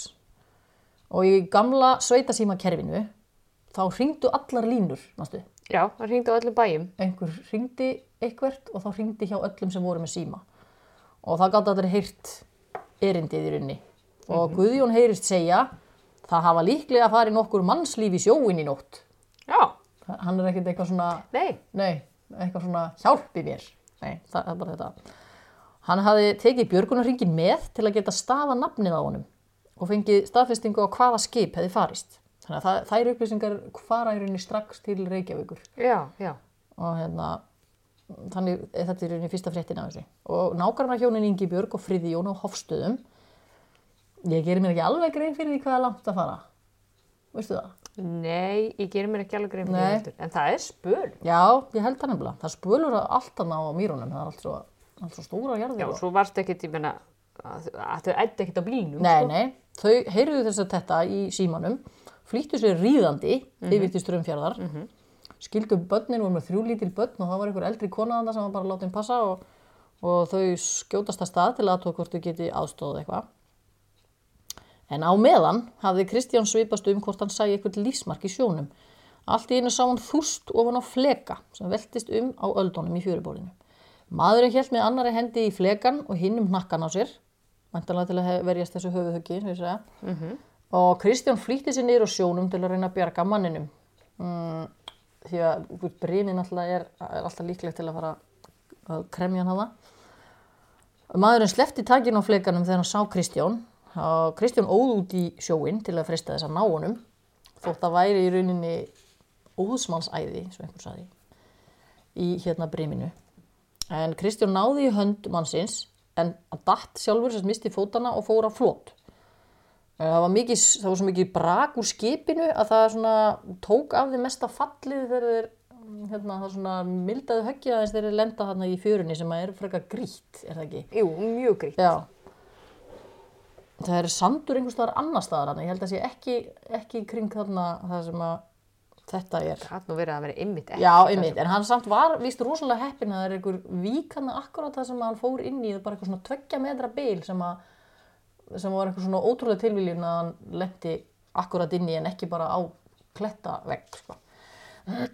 Og í gamla sveitasímakerfinu þá ringdu allar línur, mástu. Já, það ringdi á öllum bæjum. Einhver ringdi eitthvert og þá ringdi hjá öllum sem voru með síma. Og það gátt allir heyrt erindið í runni. Og Guðjón heyrist segja, það hafa líklega farið nokkur mannslíf í sjóin í nótt. Já, Hann er ekkert eitthvað svona, nei. nei, eitthvað svona hjálpi mér. Nei, það er bara þetta. Hann hafði tekið björgunarringin með til að geta stafa nafnið á honum og fengið staðfestingu á hvaða skip hefði farist. Þannig að það, þær upplýsingar fara í rauninni strax til Reykjavíkur Já, já. og hérna þannig þetta er rauninni fyrsta fréttin af þessu. Og nákvæmlega hjónin Ingi Björg og Friði Jón á Hofstöðum. Ég gerir mér ekki alveg grein fyrir því hvað er langt að fara. Veistu það? Nei, ég gerir mér ekki alveg grein fyrir því heldur. En það er spöl. Já, ég held það nefnilega. Það spölur allt annað á mýrunum. Það er allt svo, allt svo stóra jarðir. Já, og- svo varst ekkert, ég menna, að að þau ætti ekkert á bílnum. Nei, sko. nei, þau heyrðu þess að þetta í símanum, flýttu sér ríðandi yfir til strömfjörðar, skildu börnin, voru með þrjú lítil börn og það var einhver eldri kona þarna sem var bara látið passa og, og þau skjótast að stað til að tók hvort þau geti aðstóðið eitthvað. En á meðan hafði Kristján svipast um hvort hann sæi eitthvað lífsmark í sjónum. Allt í einu sá hann þúst ofan á fleka sem veltist um á öldunum í fjörubólinu. Maðurinn hélt með annari hendi í flekan og hinn um hnakkan á sér, vantanlega til að verjast þessu sem ég segja. Og Kristján flýtti sér niður á sjónum til að reyna að bjarga manninum. Mm, því að brínin alltaf er, er alltaf líklegt til að fara að kremja hann hafa. Maðurinn slefti takinn á flekanum þegar hann sá Kristján. Kristján óð út í sjóin til að frista þess að ná honum. Þótt að væri í rauninni óðsmannsæði, svo einhver saði, í hérna briminu. En Kristján náði í hönd mannsins en að datt sjálfur sem misti fótana og fór á flót. Það var, mikið, það var svo mikið brak úr skipinu að það svona tók af því mesta fallið þegar þeir hérna, það svona mildaði höggið aðeins þegar þeir lenda þarna í fjörunni sem að er frekar grýtt, er það ekki? Jú, mjög grýtt. Já. Það er sandur einhvers staðar annar staðar þarna. Ég held að sé ekki, ekki kring þarna það sem að þetta er. Það hatt nú verið að vera ymmit. Já, einmitt, en hann samt var víst rosalega heppin að það er einhver vík hann akkurat það sem hann fór inn í, það er bara eitthvað svona tveggja metra bil sem að sem var eitthvað svona ótrúlega tilviljun að hann lendi akkurat inn í en ekki bara á kletta vegg, sko.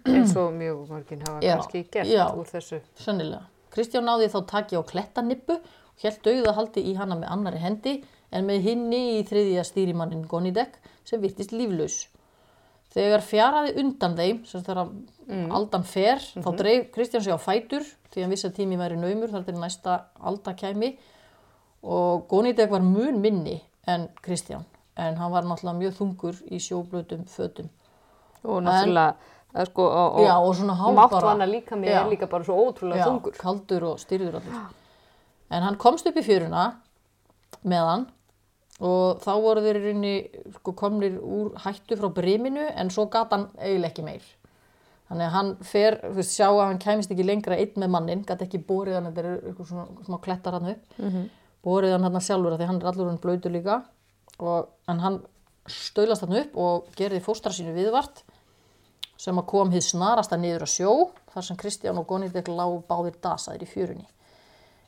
eins og mjög margin hafa Já, kannski gert já. úr þessu. Sennilega. Kristján náði þá taki á klettanippu og held dauðahaldi í hana með annari hendi en með hinni í þriðja stýrimannin Gonidek sem virtist líflaus. Þegar fjaraði undan þeim, sem þegar aldan fer, þá dreif Kristján sig á fætur því að tími væri naumur þar til næsta alda kæmi og Gonidek var mun minni en Kristján en hann var náttúrulega mjög þungur í sjóblötum fötum. Og náttúrulega, er sko, og, Já, og svona hálf mátt bara- vana líka Já. er líka bara svo ótrúlega Já, þungur. kaldur og styrður allir. En hann komst upp í fjöruna með hann og þá voru þeir í rauninni sko, komnir úr hættu frá briminu en svo gat hann eiginlega ekki meir. Þannig að hann fer, þú veist, sjá að hann kæmist ekki lengra einn með mannin, gat ekki borið hann, þetta er eitthvað svona smá klettar hann upp, -hmm. borið hann hann sjálfur af því hann er allur hann blöytur líka og, en hann stöylast hann upp og gerði fóstra sínu viðvart sem að kom hið snarasta niður á sjó þar sem Kristján og Gonidek lág báðir dasaðir í fjörunni.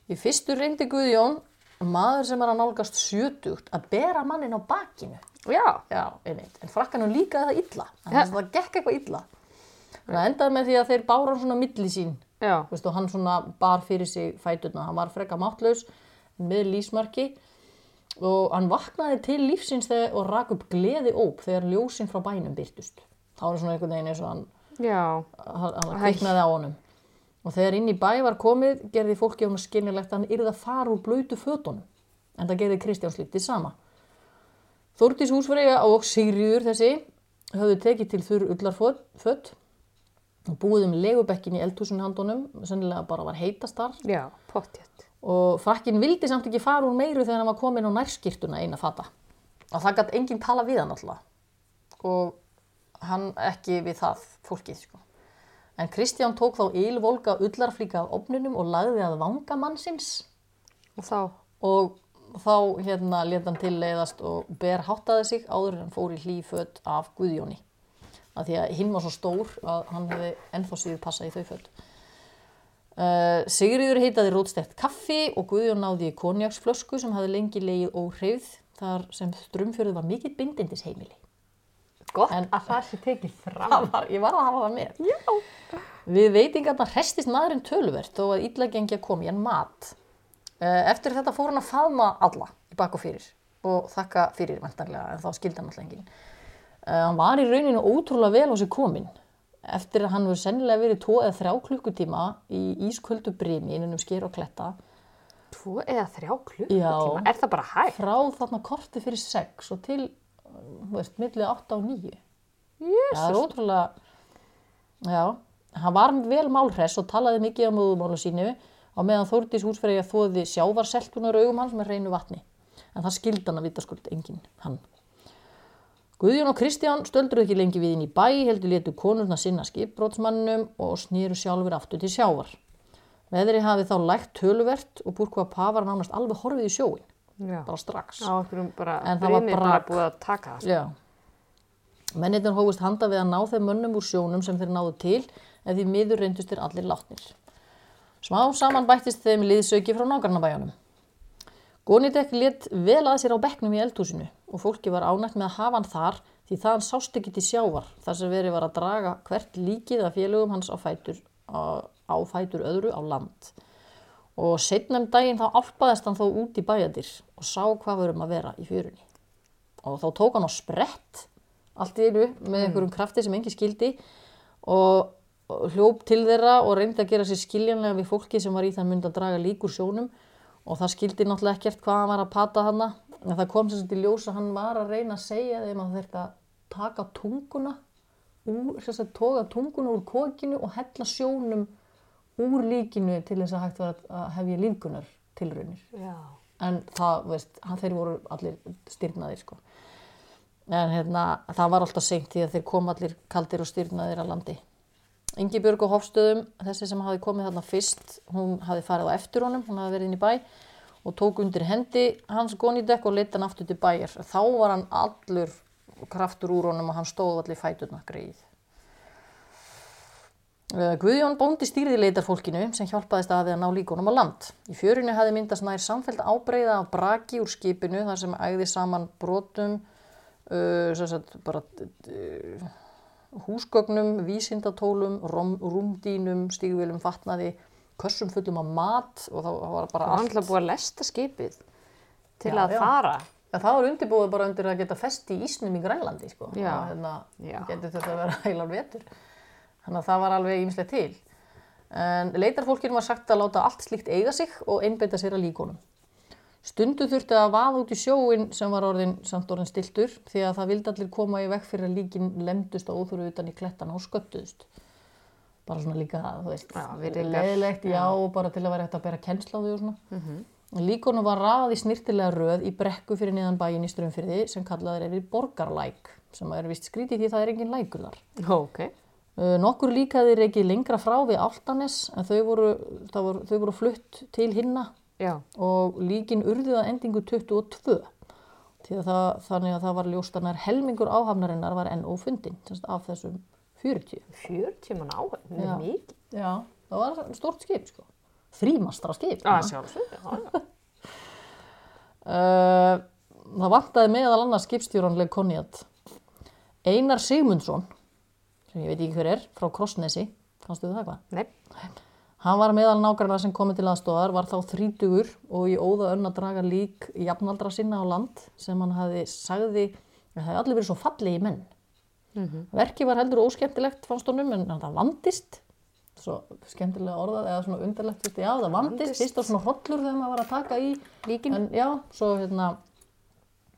Í fyrstu reyndi Guðjón, maður sem er að nálgast sjötugt, að bera mannin á bakinu. Já, Já, einmitt. En frakkanum líkaði það illa. Þannig að það gekk eitthvað illa. Það endaði með því að þeir bára hann svona milli sín. já, Þú Veist, og hann svona bar fyrir sig fæturna. Hann var freka máttlaus með lífsmarki og hann vaknaði til lífsins þegar, og rak upp gleði óp þegar ljósin frá bænum byrtust. Það var svona einhvern veginn eins og hann já, hann hann kviknaði á honum og þegar inn í bæ var komið gerði fólki um að skynilegt að hann yrði að fara úr blöytu fötunum. En það gerði Kristján slítið sama. Þórdís húsfreyja og Sigriður þessi höfðu tekið til þurr ullarfött og búið um legubekkin í eldhúsin handunum sennilega bara var heitast þar. Já, pottjætt. og frakkin vildi samt ekki fara úr meiru þegar hann var komin á nærskirtuna eina fata. Og það gæti enginn tala við hann alltaf. Og hann ekki við það fólkið sko. En Kristján tók þá ylvolga ullarflíka af opninum og lagði að vanga mannsins Og þá, og þá hérna lét hann til leiðast og berháttaði sig áður en fór í hlýföt af Guðjóni. Af því að hinn var svo stór að hann hefði ennþá síður passað í þau föt. Uh, Sigriður heitaði rótstert kaffi og Guðjón náði í konjaksflösku sem hafði lengi leið óhreyfð þar sem strömmfjörðu var mikill bindindis heimili. Gott En- að það sé tekið fram. Var, ég var að hafa það með. Já. Við veitingarna hrestist maðurinn töluvert þó að illa gengi að koma í hann mat. Uh, eftir þetta fór hann að faðma alla í bak og fyrir og þakka fyrir vantarlega en þá skildi hann alltaf enginn. Uh, hann var í rauninu ótrúlega vel á sig kominn eftir að hann hefur sennilega verið tvo eða þrjá klukkutíma í ísköldu brimi innan um sker og kletta Tvo eða þrjá klukkutíma, er það bara hægt? frá þarna korti fyrir sex og til, veist, millið átta og níu. Jésus. Það er ótrúlega, já, hann var vel málhress og talaði mikið á móðumálu sínu á meðan Þórdís húsfreyja þóði sjávarseltunar augum hans með reynu vatni. En það skildi hann að vita skuld enginn, hann. Guðjón og Kristján stöldur ekki lengi við inn í bæ, heldur letu konurna sinna skipbrótsmannum og snýru sjálfur aftur til sjávar. Veðri hafi þá lægt töluvert og Burkva Pava var nánast alveg horfið í sjóin, Já. bara strax. Bara, En það var brak. það. sko. Já. Mennirnir hófust handa við að ná þeim mönnum úr sjónum sem þeir náðu til en því miður reyndust þeir allir látnir. Smá saman bættist þeim liðsauki frá nágrannabæjanum. Gónidekk let vel að sér á bekknum í eldhúsinu og fólki var ánægt með að hafa hann þar því þaðan sást ekki til sjávar þar sem verið var að draga hvert líkið af félögum hans á fætur, á, á fætur öðru á land. Og setna um daginn þá álpaðist hann þó út í bæjadir og sá hvað verum að vera í fjörunni. Og þá tók hann á sprett allt í einu með einhverjum krafti sem engi skildi og hljóp til þeirra og reyndi að gera sér skiljanlega við fólki sem var í þann mynd að draga líkur sjónum. Og það skildi náttúrulega ekkert hvað hann var að pata hana en það kom sem sagt í ljós að hann var að reyna að segja þeim að þeir að taka tunguna úr, sem sagt toga tunguna úr kokinu og hella sjónum úr líkinu til þess að hægt var að hefja lífgunar tilraunir Já. en það, veist, þeir voru allir styrnaðir sko. en hérna, það var alltaf seint því að þeir kom allir kaldir og styrnaðir að landi Ingi Björg á Hofstöðum, þessi sem hafi komið þarna fyrst, hún hafi farið á eftir honum, hún hafi verið inn í bæ og tók undir hendi hans gónidekk og leita hann aftur til bæjar. Þá var hann allur kraftur úr honum og hann stóð allir fæturna greið. Eh, Guðjón bóndi stýrði leitarfólkinu sem hjálpaðist að við að ná líkunum á land. Í fjörunni hafði myndast nær samfelt ábreyða af braki úr skipinu þar sem ægði saman brotum, uh, bara uh, húsgögnum, vísindatólum, rom, rúmdínum, stígvélum, fatnaði, kössum fullum af mat og það var bara Það var allt. alltaf búið að lesta skipið til Já, að já. fara. Ja, það var undirbúið bara undir að geta fest í ísnum í Grænlandi, sko. Já. Hérna, Já. getur þetta að vera heilan vetur. Þannig að það var alveg ímislegt til. En leitarfólkinu var sagt að láta allt slíkt eiga sig og einbeita sér að líkonum. Stundu þurfti að vaða út í sjóin sem var orðin, samt orðin stiltur því að það vildi allir koma í vekk fyrir að líkin lemdust og óþurfu utan í klettana og sköttuðust. Bara svona líka, þú veist, leðilegt, já, bara til að vera hægt að bera kennsla á því og svona. Mm Líkonum var rað í snirtilega röð í brekku fyrir niðan bæin í strömfyrði sem kallaður er í borgarlæk, sem er vist skrítið því það er engin lækur þar. Uh, nokkur líkaðir ekki lengra frá við Altanes en þau voru, það voru, þau voru flutt til hinna Já. og líkin urðið að endingu 22 Því að það, þannig að það var ljóst að nær helmingur áhafnarinnar var enn ófundin af þessum 40 40 mann Já. mjög mikið. Já, það var stort skip sko þrýmastra skip hérna. sjálfsög. Já, já. Uh, það vantaði meðal annars skipstjóranleg konjat. Einar Sigmundsson, sem ég veit ekki hver er, frá Krossnesi, kannstu það hvað? Nei. Hann var meðal nágrannar sem komið til aðstofar, var þá þrítugur og í óða önn að draga lík jafnaldra sinna á land sem hann hafi sagði, það hefði allir verið svo fallegi menn. Verkið var heldur óskemmtilegt fannst honum en það vandist, svo skemmtilega orðað eða svona undarlegt, já það vandist, fyrst á svona hrollur þegar maður var að taka í Líkin. En já, svo hérna,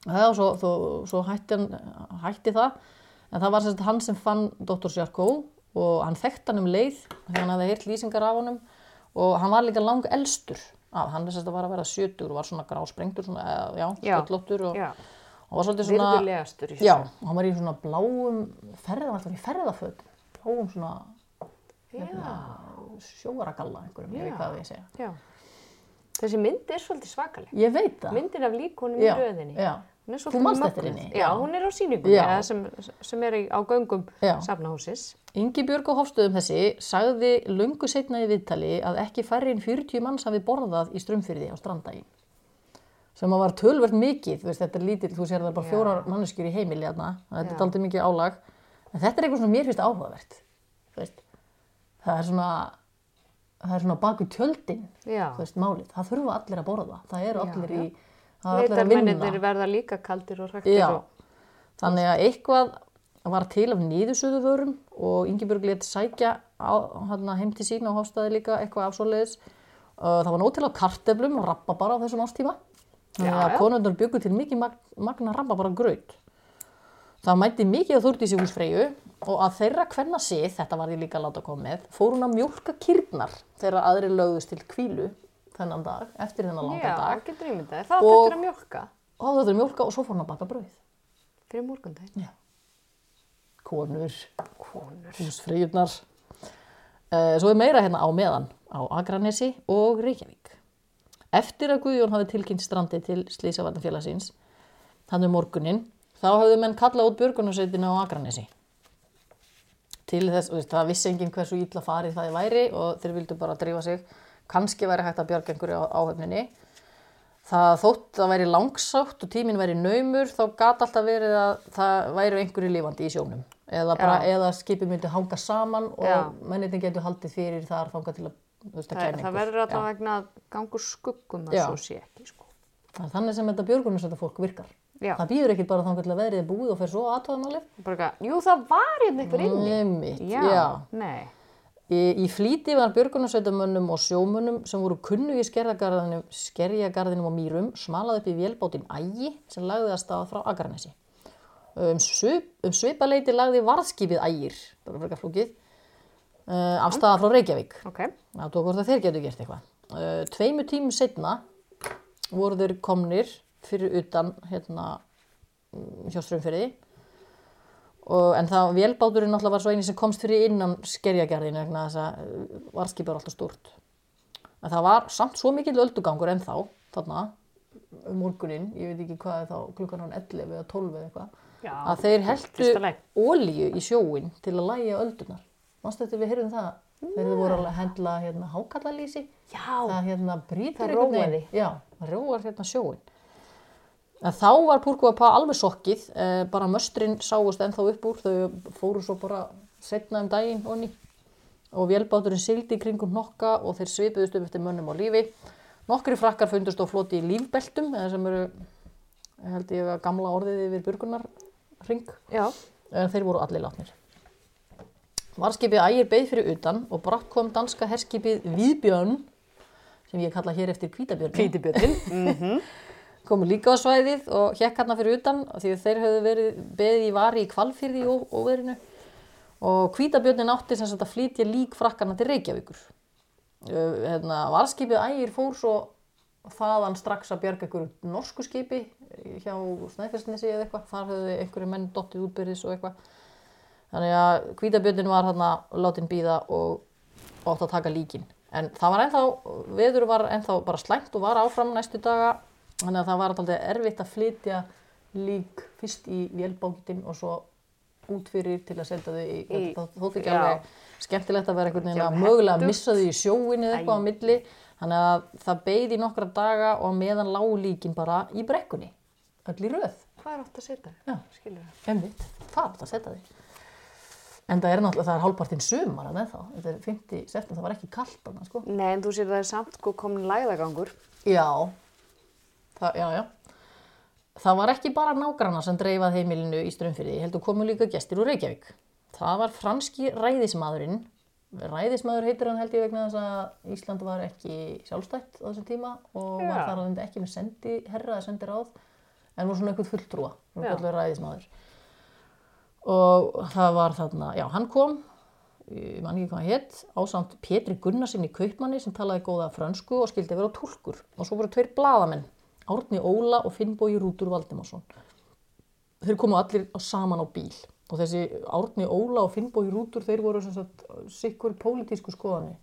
já, svo, svo, svo hætti, hann, hætti það. En það var sagt hann sem fann Dr. Sjarkó og hann þekkt hann um leið hann hafði heyrt lýsingar af honum og hann var líka lang elstur af, hann að var að vera 70 og var svona grásprengtur, svona, já, sköllóttur og, Já. og var svolítið svona, já, og hann var í svona bláum ferða, hann var í ferðaföt, bláum svona Já. sjóaragalla einhverjum, ég veit hvað við segja. Já. Þessi mynd er svolítið svakaleg. Ég veit það. Myndin af líkonum í röðinni. já. Þú manst eftir henni? Já, hún er á eða sem, sem er á göngum safnahúsis. Ingi Björg á Hofstöðum þessi sagði löngu setna í viðtali að ekki færri en 40 manns hafi borðað í strömfyrði á strandagi. Sem að var tölvert mikið, veist, þetta er lítill, þú sér það er bara fjórar manneskjur í heimili hérna, þetta er aldrei mikið álag. En þetta er eitthvað sem mér finnst áhugavert. Það er svona, það er svona baku tjöldin, veist, málið. Það þurfa allir að borða, það eru allir í, að vinna. verða líka kaldir og hræktir. Já, Og, þannig að eitthvað var til af nýðusöðu vörum og Ingibjörg let sækja á, hana, heim til sín og hóstaði líka eitthvað af svoleiðis. Uh, Það var nóg til af karteflum og rabba bara á þessum ástíma. Þannig að konundur byggu til mikið mag magna rabba bara graut. Það mætti mikið að þúrti í sig húsfreyju og að þeirra hvenna sið, þetta var ég líka að láta koma með, fór hún að mjólka kýrnar þegar aðri lögðust til kvílu þennan dag, eftir þennan langa Já, dag. getur ímyndað. Það Og- átti að mjölka þá þetta er mjólka og svo fór hún að baka brauð. fyrir morgundaginn. Já. Konur, Konur. húsfreyjurnar. Uh, svo er meira hérna á meðan á Akranesi og Reykjavík. Eftir að Guðjón hafi tilkynnt strandi til Slísavarnafélagsins, hann um morgunin, þá hafðu menn kallað út björgunarsveitina á Akranesi. Til þess, það vissi enginn hversu ítla farið það væri og þeir vildu bara drífa sig. Kanski væri hægt að björga einhverju á áhöfninni. Það þótt að væri langsátt og tíminn væri naumur, þá gat alltaf verið að það væri einhverju lifandi í sjónum. Eða, bara, eða skipið myndi hanga saman og Já. mennitin getur haldið fyrir þar þangað til að, veist, að Það, það verður alltaf vegna gangur skuggum að Já. svo sé ekki, sko. Það þannig sem þetta björgunarsveita fólk virkar. Já. Það býður ekki bara þangað til að verið er búið og fer svo eitthvað, jú, það var hérna einhver inni. Einmitt, Já, já. nei. Í, í flýti var björgunarsveitamönnum og sjómönnum sem voru kunnu í skerjagarðinum, og mýrum smalað upp í vélbátinn Ægi sem lagði að staða frá Akranesi. Um, svip, um svipaleiti lagði varðskipið Ægir, bara frekar flókið, uh, af staða frá Reykjavík. Ok, Það tók hvort að þeir getur gert eitthvað. Uh, tveimu tímum setna voru þeir komnir fyrir utan hérna hjá Strömfyrði og, en það vélbáturinn náttúrulega var svo eini sem komst fyrir innan skerjagerðinu vegna þess að uh, varskipið var alltaf stórt. En það var samt svo mikill öldugangur ennþá þarna um morguninn, ég veit ekki hvað þá klukkan hann 11 eða 12 eða eitthvað, að þeir heldu ólíu í sjóin til að lægja öldunar. Manstu þetta við heyrðum það þegar þið voru að hendla hérna, hákallalýsi? Já, það hérna brýtur Það einhvern róaði. Já, það róar hérna sjóin. En þá var Púrkúapa alveg sokkið, eh, bara möstrin sáust ennþá upp úr, þau fóru svo bara setna um daginn onni og vélbáturinn sildi í kringum nokka og þeir svipuðust um eftir mönnum á lífi. Nokkri frakkar fundust á floti í lífbeltum, eða sem eru, held ég gamla orðið yfir burgunarring, já. en þeir voru allir látnir. Varskipið ægir beið fyrir utan og brátt kom danska herskipið Víðbjörn, sem ég kalla hér eftir Hvítabjörn, Hvítibjörnin. komu líka á svæðið og hjekk hérna fyrir utan því þeir höfðu verið beðið í vari í kvalfyrði og óverinu og Hvítabjörnin átti sem sagt að flytja lík frakkarna til Reykjavíkur. Hérna, varskipið ægir fór svo þaðan strax að bjarga einhverju norsku skipi hjá Snæfellsnesi eða eitthvað, þar höfðu einhverju menn dottið útbyrðis og eitthvað. Þannig að hvítabjörnin var þarna látin býða og átt að taka líkin. En það var ennþá, veður var ennþá bara slæmt og var áfram næstu daga. Þannig að það var alltaf erfitt að flytja lík fyrst í vélbákitinn og svo út fyrir til að senda þau í, Í- það þótti ekki alveg skemmtilegt að vera einhvern veginn að mögulega hentugt. missa þau í sjóin eða eitthvað á milli. Þannig að það beið í nokkra daga og meðan lágu líkin bara í brekkunni. Öll í röð. Hvað er átt að setja? Það. Einmitt, það er alltaf að setja því. En það er náttúrulega, það er hálfpartinn sumar að með þá. Þetta er 50 september, það var ekki kallt annað, sko. Nei, en þú sér það er samt sko komin læðagangur. Já, það, já, já. Það var ekki bara nágranna sem dreifað heimilinu í strömmfyrði, heldur komu líka gestir úr Reykjavík. Það var franski ræðismadurinn. Ræðismadur heitir hann held ég vegna þess að Ísland var ekki sjálfstætt á þessum tíma og var Já. þar alveg ekki með sendi herra eða sendi ráð, en var svona eitthvað fulltrúa, svona ræðismadur. Og það var þarna, já, hann kom, ég man ekki hvað hétt, ásamt Pétri Gunnarsinni kaupmanni sem talaði góða frönsku og skildi vera tólkur. Og svo voru tveir bladamenn, Árni Óla og Finnbói Rútur Valdimarsson. Þeir komu allir saman á bíl og þessi Árni Óla og Finnbói Rútur, þeir voru sem sagt sikkur pólitísku skoðanir.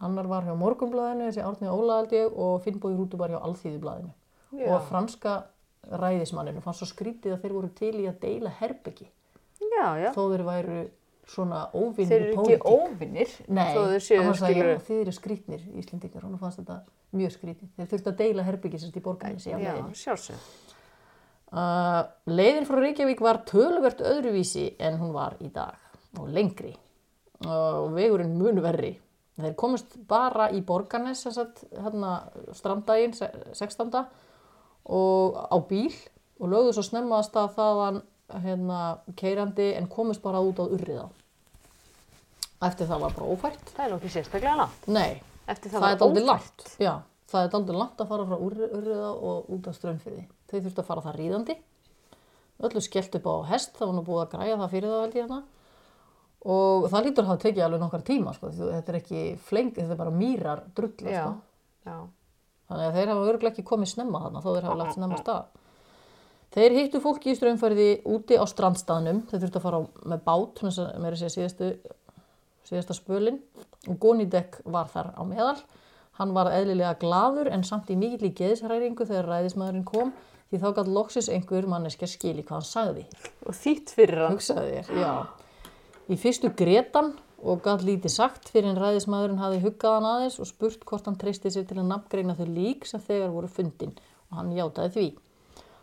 Annar var hjá Morgunblæðinu, þessi Árni Óla held ég, og Finnbói Rútur var hjá Alþýðublæðinu. Já. Og franska ræðismanninu fannst svo skrítið að þeir voru til í að deila herbyggi Já, já. þó þeir væru svona óvinnir Þeir eru ekki óvinnir. Nei, þeir eru skrítnir Íslendingar, hún fannst þetta mjög skrítið. Þeir þurftu að deila herbyggi sérst í borganessi á Já, sjálfsög. Uh, leiðin frá Reykjavík var töluvert öðruvísi en hún var í dag og lengri og vegurinn munu verri. Þeir komist bara í Borgarnes hérna, strandaginn se- 16. og á bíl og lögðu svo snemma að þaðan hérna, keirandi en komist bara út á urriða. Eftir það var bara ófært. Það er nú ekki sérstaklega langt. Nei, Eftir það, það, er ófært. langt. Já, það er daldið langt að fara frá Urri- urriða og út á strömmfyrði. Þau þurftu að fara það ríðandi. Öllu skellt upp á hest, það var nú búið að græja það fyrir það held ég hérna. og það lítur að hafa tekið alveg nokkar tíma sko. þetta er ekki fleng, þetta er bara mýrar drulla Já, sko. þannig að þeir hafa örgulega ekki komið snemma þarna þó þeir hafa lagt snemma stað þeir hittu fólki í strömmfæriði úti á strandstaðnum. Þeir þurftu að fara með bát með að segja síðastu síðasta spölin og Gónidek var þar á meðal. Hann var eðlilega gladur en samt í í geðisræringu þegar ræðismæðurinn kom því þá gæti loksis einhver manneskja skili hvað hann sagði. Og þýtt fyrir hann. hugsaði þér, já. Í fyrstu gretan og gæti lítið sagt fyrir en ræðismæðurinn hafi huggað hann aðeins og spurt hvort hann treysti sér til að nafngreina þau lík sem þegar voru fundin. Og hann játaði því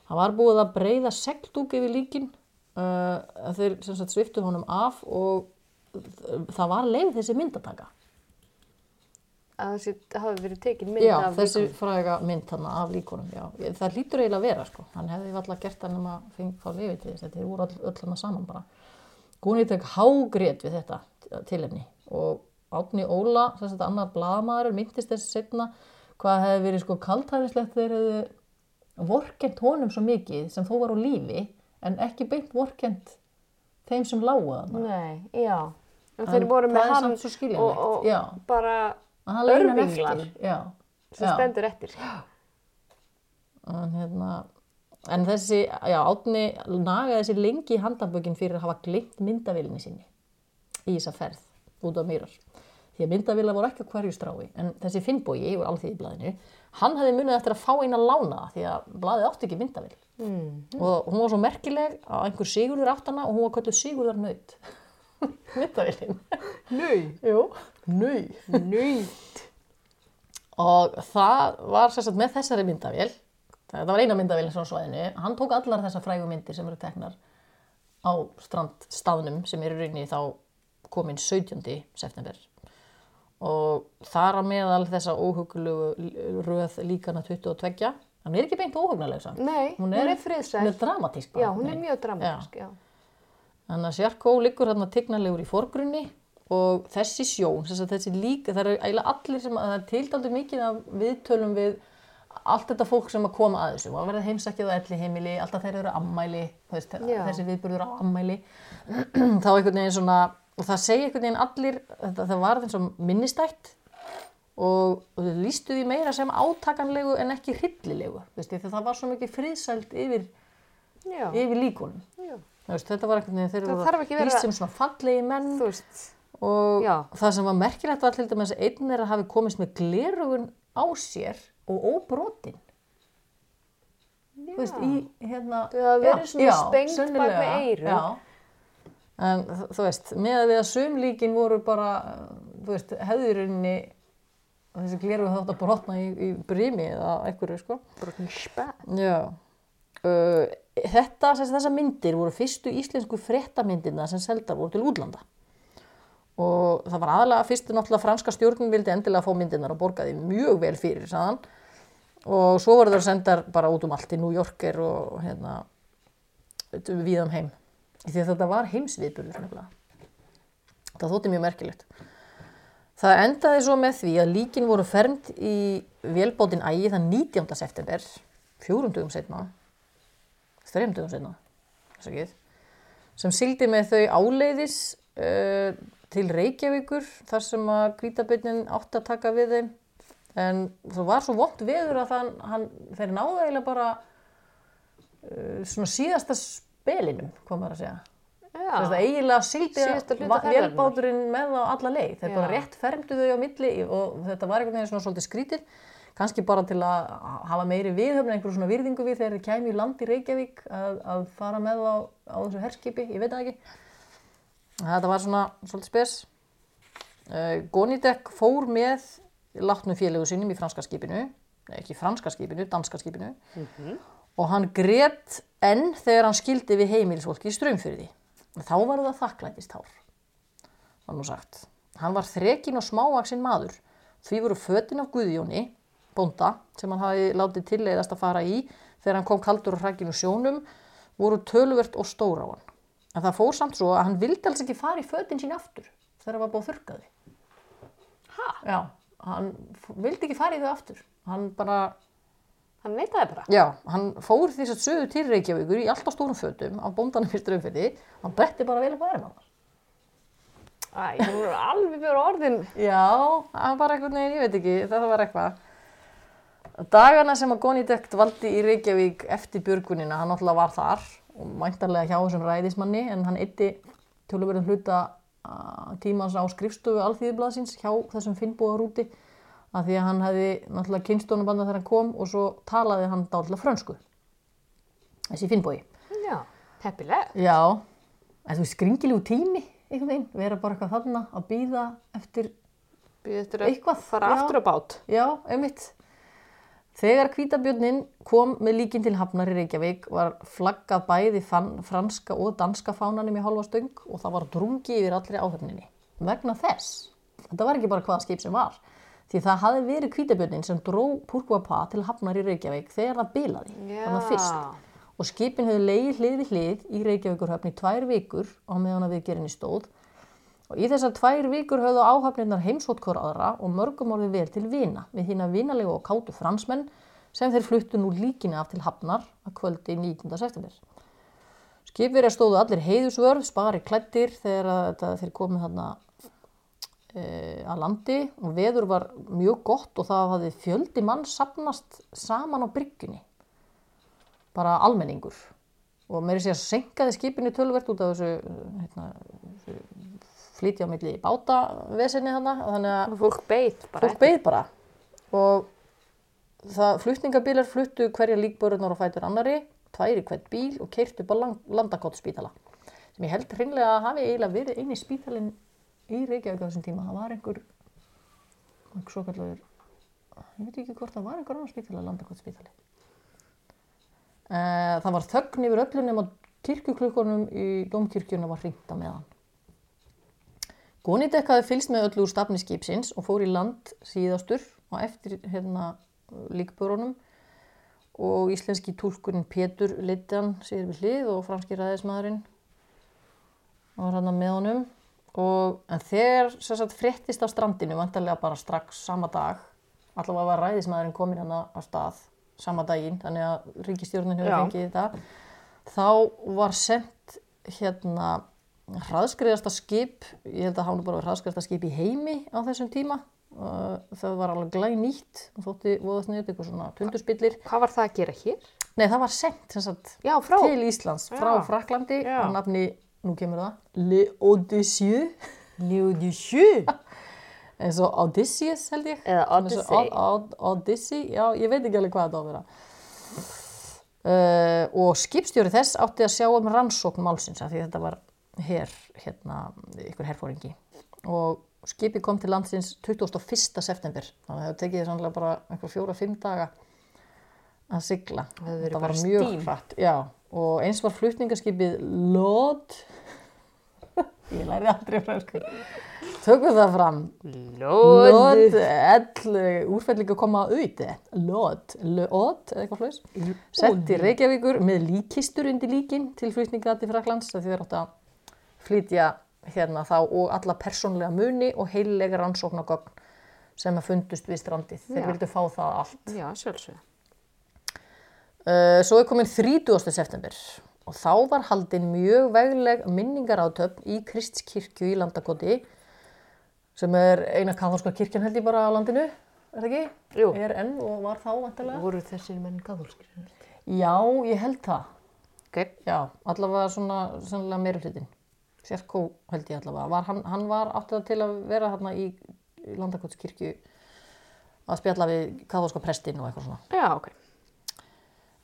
hann var búið að breyða segldúk yfir líkin uh, að þeir sagt sviftu honum af og það var leið þessi myndataka Að þessi hafi verið tekin mynd já, af þessi líkamanum. fræga mynd hann af líkunum já. Það lítur eiginlega að vera sko. hann hefði alltaf gert hann um að fengi fá lifið til þess þetta er voru öll, öll hann saman bara Gúni tek hágrét við þetta tilefni og Átni Óla sem þetta annar blaðamaður myndist þessi setna hvað hefði verið sko kaltæðislegt þeir hefðu vorkent honum svo mikið sem þó var á lífi en ekki beint vorkent þeim sem lágu hann Nei, já. En þeir voru það með hann og, og bara já, sem já. stendur eftir. en, hérna, en þessi, já, Átni nagaði þessi lengi í handabökin fyrir að hafa glimt myndavilinni sinni í þessa ferð út á mýrar því að myndavila voru ekki á hverju strái en þessi Finnbogi úr alþýðiblaðinu hann hefði munið eftir að fá eina lána því að blaðið átti ekki myndavil mm. og hún var svo merkileg að einhver Sigurður átt hana og hún var kölluð Sigurðar nöyt myndavilin Nau. Jú, nöy Nau. og það var sérstaklega með þessari myndavél þetta var eina myndavél frá svæðinu hann tók allar þessar frægu myndir sem eru teknar á strandstaðnum sem eru rauninni þá komin 17. september og þar á meðal þessa óhuglugu röð líkana 22 hann er ekki beint óhugnuleg samt Nei, hún er, friðsæl. hún er dramatísk bara. Já, hún er mjög dramatísk, já. Þannig að Sjarkó liggur hérna tignarlegur í forgrunni og þessi sjón, þessi líka, það eru eiginlega allir sem, það er tildaldi mikið af viðtölum við allt þetta fólk sem að koma að þessu og að verða heimsækjað á elli heimili, alltaf þeir eru ammæli, veist, Já. þessi viðburður á ammæli, þá einhvern veginn svona, og það segja einhvern veginn allir, það var eins og minnistætt og, og þau lístu því meira sem átakanlegu en ekki hryllilegu, það var svo mikið friðsælt yfir, Já, yfir líkunum. já. Veist, þetta var einhvern veginn, þeir Það vera- lýst sem svona fallegi menn og Já. það sem var merkilegt var til dæmis að einn er að hafi komist með glerugun á sér og óbrotin. Þú veist, í hérna... Hafa verið svona spengt bak sennilega, eyrun. Já, en þú veist, með að við að sumlíkin voru bara, þú veist, hefðurinni þessi glerugun þátt að brotna í, í brimi eða einhverju, sko. brotin spæð. Já. Uh, þetta, þessar myndir voru fyrstu íslensku fréttamyndirna sem seldar voru til útlanda. Og það var aðalega fyrstu náttúrulega franska stjórnum vildi endilega fá myndirnar og borgaði mjög vel fyrir, sagðan. Og svo voru það sendar bara út um allt í New Yorker og hérna við um heim. Því að þetta var heimsviðburður nefnilega. Það þótti mjög merkilegt. Það endaði svo með því að líkin voru fermt í vélbótin ægi þann 19. september, fjórum dugum setna, þreim dugum setna, þess að sem sildi með þau áleiðis uh, til Reykjavíkur þar sem að grítabyrnin átti að taka við þeim. En það var svo vott veður að þann, hann, þeir náðu eiginlega bara uh, svona síðasta spelinum, hvað maður að segja. Já, Þess að eiginlega ferðarinnar. velbáturinn með á alla leið. Þeir Já. bara rétt fermdu þau á milli og þetta var einhvern veginn svona svolítið skrítið. Kannski bara til að hafa meiri viðhöfn, einhverju svona virðingu við þegar þeir kæmi í land í Reykjavík að, að fara með á, á þessu herskipi, ég veit það ekki. Þetta var svona svolítið spes. Uh, Gonidek fór með látnum félögu sínum í franska skipinu, ekki franska skipinu, danska skipinu og hann grét enn þegar hann skildi við heimilisfólki í strömmfyrði. Þá var það þakklætist hár, var nú sagt. Hann var þrekin og smávaksinn maður. Því voru fötin af Guðjóni, bónda, sem hann hafi látið tilleiðast að fara í þegar hann kom kaldur og hrækin úr sjónum, voru töluvert og stóra á hann. En það fór samt svo að hann vildi alls ekki fara í fötin sín aftur þegar hann var búið þurrkaði. ha, Já, hann vildi ekki fara í þau aftur. Hann bara, hann neitaði bara. já, hann fór því að söðu til Reykjavíkur í alltaf stórum fötum á bóndanum fyrst raunfyrði. Hann bretti bara vel upp á erma. Æ, hún er alveg fyrir orðin. Já, það var einhvern veginn, ég veit ekki, það var eitthvað. Dagana sem að Goni Dögt valdi í Reykjavík eftir björgunina, hann náttúrulega var þar og mæntarlega hjá þessum ræðismanni en hann eitti tjóluverðin hluta tímans á skrifstofu alþýðiblaðsins hjá þessum finnbúðarúti af því að hann hefði náttúrulega kynstónubanda þegar hann kom og svo talaði hann dálitlega frönsku. Þessi finnbúi. Já, heppileg. Já, en þú veist, skringilegu tími einhvern veginn, vera bara eitthvað þarna að býða eftir eftir að Eitthvað, fara já. aftur á bát. Já, einmitt. Þegar hvítabjörnin kom með líkin til Hafnar í Reykjavík var flaggað bæði franska og danska fánanum í hálfa stöng og það var drungi yfir allri áhöfninni. Vegna þess, þetta var ekki bara hvaða skip sem var, því það hafði verið hvítabjörnin sem dró Púrkvapa til Hafnar í Reykjavík þegar það bilaði, þannig að fyrst. Og skipin höfðu leið hlið við hlið í Reykjavíkurhöfn í tvær vikur á meðan að viðgerðinni stóð Og í þessar tvær vikur höfðu áhafnirnar heimsótt hver aðra og mörgum orðið vel til vina við hína vinalegu og kátu fransmenn sem þeir fluttu nú líkinu af til Hafnar að kvöldi 19. september. Skipverja stóðu allir heiðusvörð, spari klættir þegar þeir komið þarna að landi og veður var mjög gott og það hafði fjöldi mann sapnast saman á bryggjunni. Bara almenningur. Og meiri sér senkaði skipinu tölvert út af þessu, hérna, þessu flytja á milli báta vesenni þarna þannig að Fólk beit bara. fólk beið bara og það flutningabílar fluttu hverja líkbörunar og fætur annari tvær í hvert bíl og keirt upp á landakotspítala sem ég held hreinlega að hafi eiginlega verið eini spítalinn í Reykjavík á þessum tíma það var einhver svo kallar ég veit ekki hvort það var einhver annar spítala landakotspítali. Uh, það var þögn yfir öllum nema kirkjuklukkunum í domkirkjuna var hringt á meðan. Gónidek hafði fylgst með öllu úr stafni skipsins og fór í land síðastur og eftir hérna líkbörunum. Og íslenski túlkurinn Pétur leiti hann sér við hlið og franski ræðismæðurinn var hann með honum og en þegar sagt, fréttist á strandinu vantarlega bara strax sama dag allavega var ræðismæðurinn komin hann á stað sama daginn þannig að ríkistjórnin hefur fengið þetta þá var sendt hérna hraðskriðasta skip, ég held að hann bara hraðskriðasta skip í heimi á þessum tíma. Uh, það var alveg glæð nýtt og þótti voðast niður eitthvað svona tundurspillir. Hvað var það að gera hér? nei það var sendt sagt, Já, til Íslands frá Já. Fraklandi á nafni, nú kemur það. Le Odysseu Ljúdisjú. eins og Odysseus held ég. Eða Odyssey. Od- Od- Odyssey, já ég veit ekki alveg hvað þetta á að vera. Uh, og skipstjóri þess átti að sjá um rannsókn málsins af því þetta var her, hérna, ykkur herfóringi og skipið kom til landsins 21. september. Þannig að það tekið sannlega bara einhver fjóra-fimm daga að sigla. Það var bara mjög hratt já, og eins var flutningaskipið Lod ég læri aldrei fransku tökum það fram. Lod, ell, úrfellingu koma auði, Lod, sett í Reykjavíkur með líkistur undir líkin til flutninga til Fraklands, því þeir áttu að flytja hérna þá og alla persónlega muni og heillega rannsóknagögn sem að fundust við strandið. Þeir vildu fá það allt. Já, sjálfsög. Uh, svo er komin 30. september og þá var haldin mjög vegleg minningarátöfn í Kristskirkju í Landakoti sem er eina katholska kirkjan held ég bara á landinu, er það ekki? Jú. Er enn og var þá vantilega? Voru þessir menn gaðholskir? Já, ég held það. Ok. Já, allavega svona sannlega meiri hlutin. Sérkó held ég allavega. Var, hann, hann var áttið til að vera þarna í, í Landakotskirkju að spjalla við katholska prestin og eitthvað svona. Já, ok.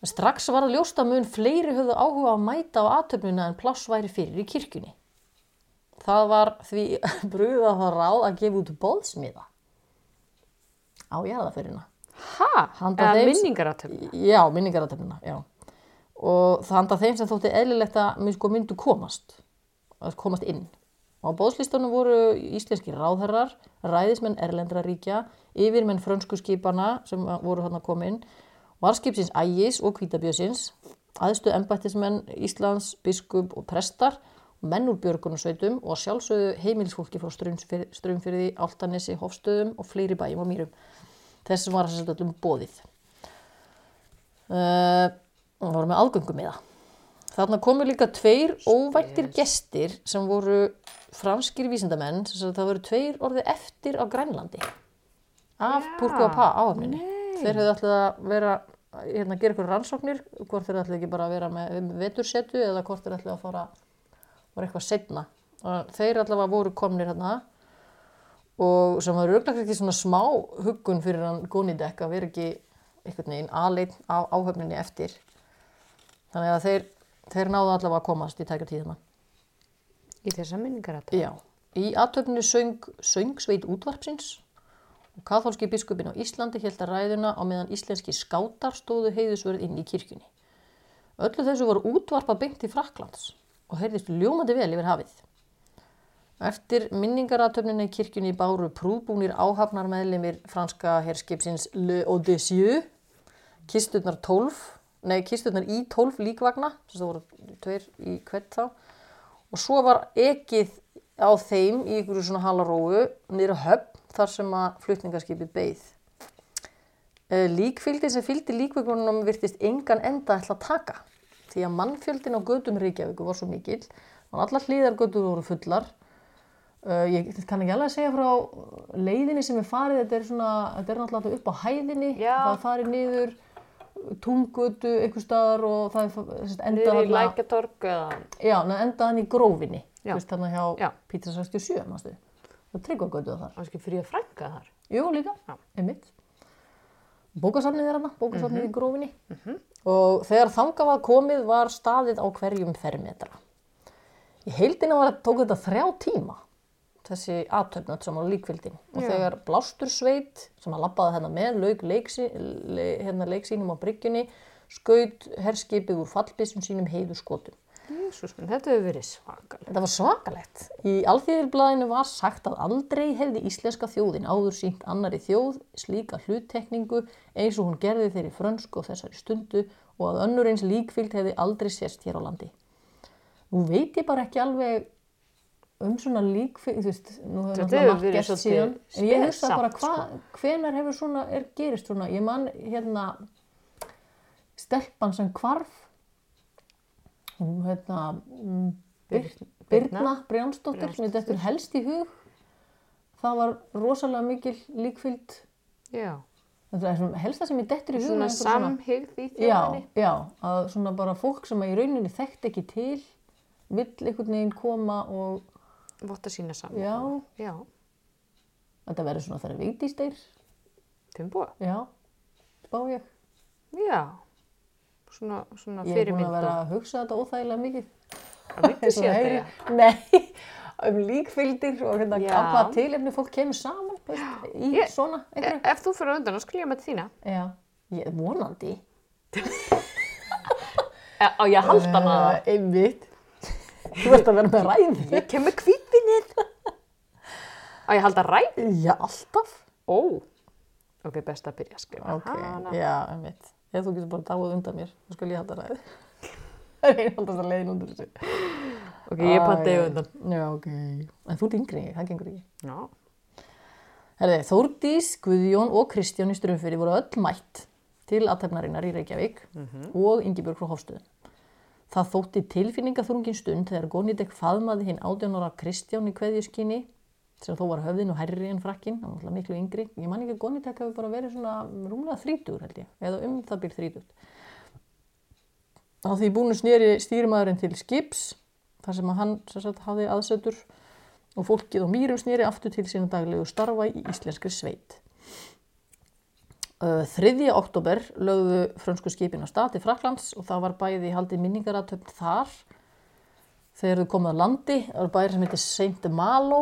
Strax var að mun fleiri höfðu áhuga að mæta á aðtöfnuna en pláss væri fyrir í kirkjunni. Það var því brúða það ráð að gefa út bóðsmiða á jarðaförina. Ha? Handa Eða þeim- minningaratöfn? Já, minningaratöfnuna, já. Og það handa þeim sem þótti eðlilegt að sko myndu komast, að komast inn. Á bóðslistanum voru íslenski ráðherrar, ræðismenn erlendra ríkja, yfirmenn frönsku skipana sem voru hann að koma inn, varskipsins ægis og kvítabjösins, aðstu embættismenn Íslands, biskup og prestar, menn úr björgunarsveitum og sjálfsögðu heimilisfólki frá Straumfirði, Áltanesi, Hofstöðum og fleiri bæjum og mýrum. Þessum var þess að öllum bóðið. Uh, og voru með aðgöngum með það. Þarna komu líka tveir óvæntir gestir sem voru franskir vísindamenn, sem sagt það voru tveir orðið eftir á Grænlandi af. Púrku og Pa áhafninni. Þeir hefðu alltaf að vera, hérna, gera ykkur rannsóknir, hvort þeir ætla ekki bara að vera með vetursetu eða hvort þeir ætla að fara, var eitthvað setna. Þeir allavega voru komnir hérna og sem var rauglega ekki svona smá huggun fyrir hann Gónidek að vera ekki einhvern veginn aðleitt á áhöfninni eftir. Þannig að þeir, þeir náðu allavega að komast í tækja tíðina. Í þessa minningar þetta. Já, í aðtöfninu söng, söng sveit útvarpsins og katholski biskupin á Íslandi held að ræðuna á meðan íslenski skátar stóðu heiðusverð inn í kirkjunni. Öllu þessu voru útvarpa beint í Fraklands og heyrðist ljómandi vel yfir hafið. Eftir minningaratöfninu í kirkjunni báru prúbúnir áhafnar meðlimir franska herskipsins Le Audacieux, kisturnar 12, nei kisturnar í 12 líkvagna, þess að það voru tveir í hvert þá, og svo var ekið á þeim í ykkur svona halaróu niður á höfn þar sem að flutningarskipið beigð. Eh, Líkfylgdin sem fylgdi líkveikunum virtist engan enda ætla að taka því að mannfjöldin á gödum Reykjavíku var svo mikil og allar hlýðar gödur voru fullar. Eh, ég kann ekki alveg að segja frá leiðinni sem er farið, þetta er, svona, þetta er náttúrulega upp á hæðinni, Já. það farið niður tunggötu einhver staðar og það endaði í lækatorgu eða? Já, það endaði í grófinni, þannig að hjá Pítarsvæstu 7 og Tryggvagötuða þar. Þannig að fyrir að frænka þar? Jú, líka, Já. einmitt. Bókasafnið er hana, bókasafnið mm -hmm. í grófinni. Mm -hmm. Og þegar þanga var komið var staðið á hverjum fermetra. Í heildina var, tók þetta þrjá tíma, þessi aðtöfnöld sem á líkvildin. Og Já. þegar Blástursveit, sem að lappaði hennar með, laug leiksí, le, hennar leiksínum á bryggjunni, skaut herskipið úr fallbísum sínum heiðu skotum. Jésús þetta hefur verið svakalega. Þetta var svakalegt. Í alþýðirblæðinu var sagt að aldrei hefði íslenska þjóðin áður sínt annari þjóð slíka hluttekningu eins og hún gerði þeirri frönsku og þessari stundu og að önnur eins líkfylgd hefði aldrei sést hér á landi. Nú veit ég bara ekki alveg um svona líkfylgd, þú veist, nú hefur Þetta margt verið gerst síðan, en ég hugsa bara samt, hvað, hvenar hefur svona, er gerist svona, ég man hérna stelpan sem hvarf, hún hérna, mm, Bir- Birna Brjánsdóttir sem þetta er helst í hug. Það var rosalega mikil líkfylgd. Já, svona helsta sem ég dettur í hug svona samhygð í já, þjóðinni. já, að svona bara fólk sem að í rauninni þekkt ekki til vill einhvern veginn koma og Votta sína saman. já, Já, þetta verður svona þeirra vigdísteir Tumbo. já, spá ég. Já, svona, svona ég er búin fyrirmynd að vera að hugsa þetta óþægilega mikið og myndi sé Svona þetta, já. nei, um líkfylgdir og hérna af hvaða tilefni fólk kemur saman veist, í Ég- svona E- einhverju Ef þú fyrir undan, þá skil ég með þína. Já, ég, vonandi. E, Á ég að halda hana það? Uh, einmitt. Þú ert að vera með ræði. Ég kem með kvítvinnið. Á ég að halda ræð? Já, alltaf. Ó, ok, best að byrja að skrifa Ok, já, einmitt. Ef þú getur bara dáið undan mér, þá skal ég halda ræði. Það er einfaldast að leiðin undir þessu. Ok, ég panti Æ, undan. Já, ok. En þú ég, það gengur ekki. Já, Herði, Þórdís, Guðjón og Kristján í Strömfyrði voru öll mætt til aðtefnarinnar í Reykjavík og Ingibjörg frá Hofstöðum. Það þótti tilfinningaþrungin stund þegar Gónidek faðmaði hinn 18 ára Kristján í kveðjuskinni sem þó var höfðin og herri en frakkin, náttúrulega miklu yngri. Ég man ekki að Gónidek hefur bara verið svona rúmlega þrítugur held ég, eða um það byrð þrítugt. Á því búinu snýri stýrimaðurinn til skips, þar sem hann sagt, hafði aðsetur og fólkið á mýrum snýri aftur til sína daglegu starfa í íslenskri sveit. Uh, 3. oktober lögðu frönsku skipin á stað til Fraklands og það var bæði haldið minningaratöfn þar. Þegar þau komið á landi, það var bæri sem heitir Saint Malo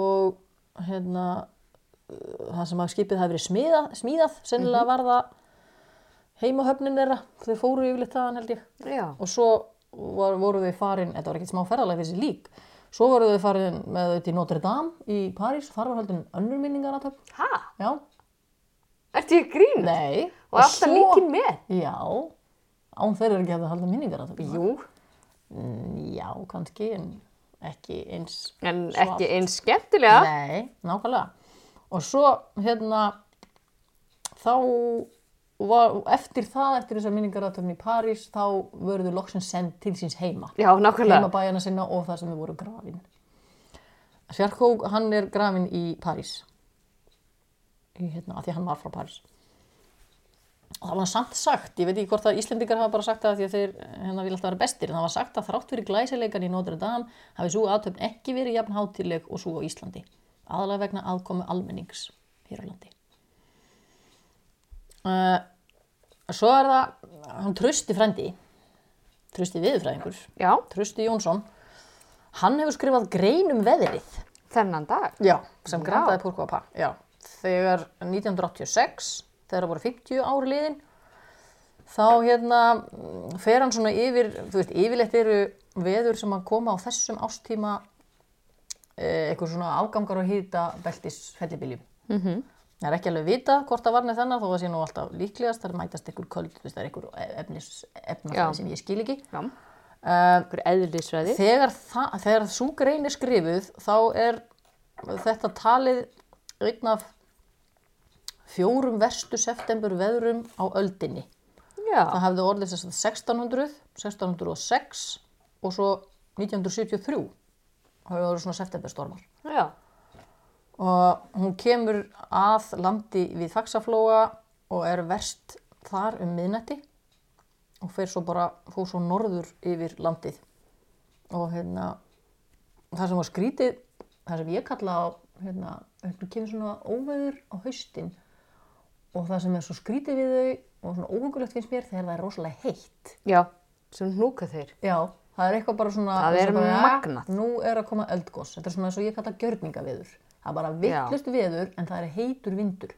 og hérna, það sem að skipið hafi verið smíðað, smíðað sennilega var það heimahöfnin þeirra, þau fóru yfirleitt þaðan held ég. Já, og svo var, voru þau farin, þetta var ekkert smá ferðalega þessi lík, svo voru þau farin með þau til Notre Dame í París, þar var haldin önnur minningar ha? Já, Ertu ég grín? nei. Og alltaf líkin með? Já, án þeirra er ekki að halda minningar Jú, Já, kannski, en ekki eins en svalt. ekki eins skemmtilega. Nei, nákvæmlega. Og svo, hérna, þá var, eftir það, eftir þessar minningaratöfni í París, þá verður loksins send til síns heima. Já, nákvæmlega. Heima bæjana sinna og það sem þau voru grafin. Sjarkó, hann er grafin í París. Hérna, að því hann var frá París. Og það var samt sagt, ég veit ekki hvort að Íslendingar hafa bara sagt það því að þeir hérna vilja alltaf vera bestir, en það var sagt að þrátt fyrir glæsileikan í Notre Dame hafi svo aðtöfn ekki verið jafn hátileg og svo á Íslandi. Aðalega vegna aðkomu almennings hér á landi. Uh, svo er það, hann trösti frendi, trösti viðurfræðingur, Já, Trausti Jónsson, hann hefur skrifað grein um veðrið. þennan dag. Já, sem grandaði Púrkvapa. Já, þegar 1986, þegar það voru 50 ári liðin, þá hérna fer hann svona yfir, þú veist, yfirleitt eru veður sem að koma á þessum ástíma eh, eitthvað svona afgangar og hýta beltis fellibiljum. Mm -hmm. Það er ekki alveg vita hvort það var með þennan, þó að sé nú alltaf líklegast, það mætast einhver köld, það er einhver efnafræði sem ég skil ekki. Já, Uh, þegar, það, þegar sú grein er skrifuð þá er þetta talið einn af fjórum verstu september veðrum á öldinni. Já, Það hefði orðið sem sagt 1600, 1606 og svo 1973 hafði orðið svona septemberstormar. já, Og hún kemur að landi við Faxaflóa og er verst þar um miðnætti og fer svo bara, fór svo norður yfir landið. Og hérna, það sem var skrítið, það sem ég kalla á, hérna, þetta kemur svona óveður á haustin og það sem er svo skrítið við þau og svona óhugulegt finnst mér þegar það er rosalega heitt. já, sem hnúka þeir. Já, það er eitthvað bara svona... Það er magnað. Nú er að koma eldgoss. Þetta er svona eins og ég kalla gjörningaviður. Það er bara vittlust viður en það er heitur vindur.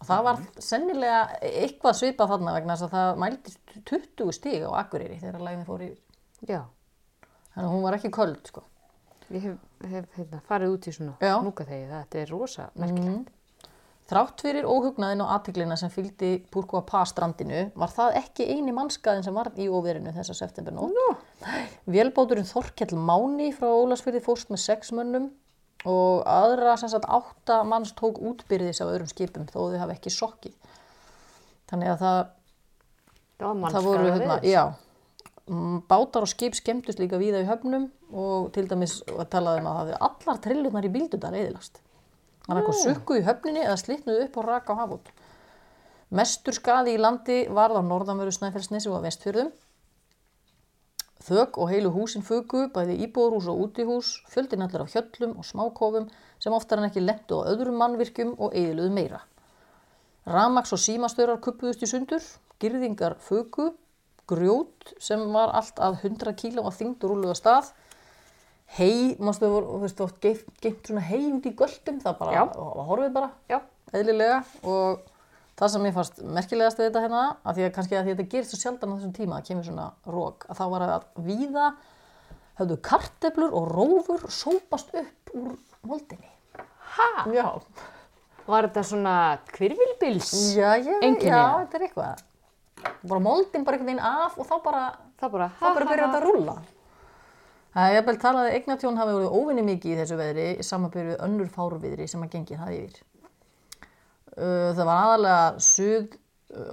Og það var sennilega eitthvað svipað þarna vegna þess að það mæltist 20 stig á Akureyri þegar lægðin fór yfir. Já, Þannig að hún var ekki köld, sko. ég hef, hef hérna, farið út í svona Já. hnúka þeir. Þetta er rosa merkilegt. Þrátt fyrir óhugnaðin og aðtiklina sem fylgdi Púrkóa Pa strandinu var það ekki eini mannskaðin sem var í óverinu þessa septembernótt. Nú, Vélbáturinn Þorkell Máni frá Ólasfyrði fórst með sex mönnum og aðra sem sagt átta manns tók útbyrðis af öðrum skipum þó þau hafa ekki sokkið. Þannig að það, það það voru, hérna, já, mm, bátar og skip skemmtust líka víða í höfnum og til dæmis var talað um að það hefði allar trillurnar í bíldudal eðilast. Þannig að sukku í höfninni eða slitnuðu upp og raka á hafút. Mestur skaði í landi varð á norðanveru Snæfellsnesi og á vestfjörðum. Þök og heilu húsin fugu, bæði íbúðurhús og útihús, fjöldin allir af hjöllum og smákofum sem oftar en ekki lendu á öðrum mannvirkjum og eigiluðu meira. Ramax og símastörar kuppuðust í sundur, girðingar fugu, grjót sem var allt að 100 kíló að þyngd og rúluða stað, hei, mástu þú veist, oft geimt, geimt svona hei út í göldum, það bara, Já. það horfið bara Já, eðlilega og það sem ég fannst merkilegast við þetta hérna, að því að kannski að því að þetta gerist svo sjaldan á þessum tíma, það kemur svona rók, að þá var að víða höfðu karteblur og rófur sópast upp úr moldinni. ha, Já, var þetta svona kvirvilbils? já, já, Einkenni, já, þetta er eitthvað. Bara moldin bara einhvern veginn af og þá bara, Það bara, þá bara byrjar þetta að rúlla. Það er jafnvel talað að eignatjón hafi verið óvinni mikið í þessu veðri í samanbyrju önnur fárviðri sem að gengið það yfir. Það var aðalega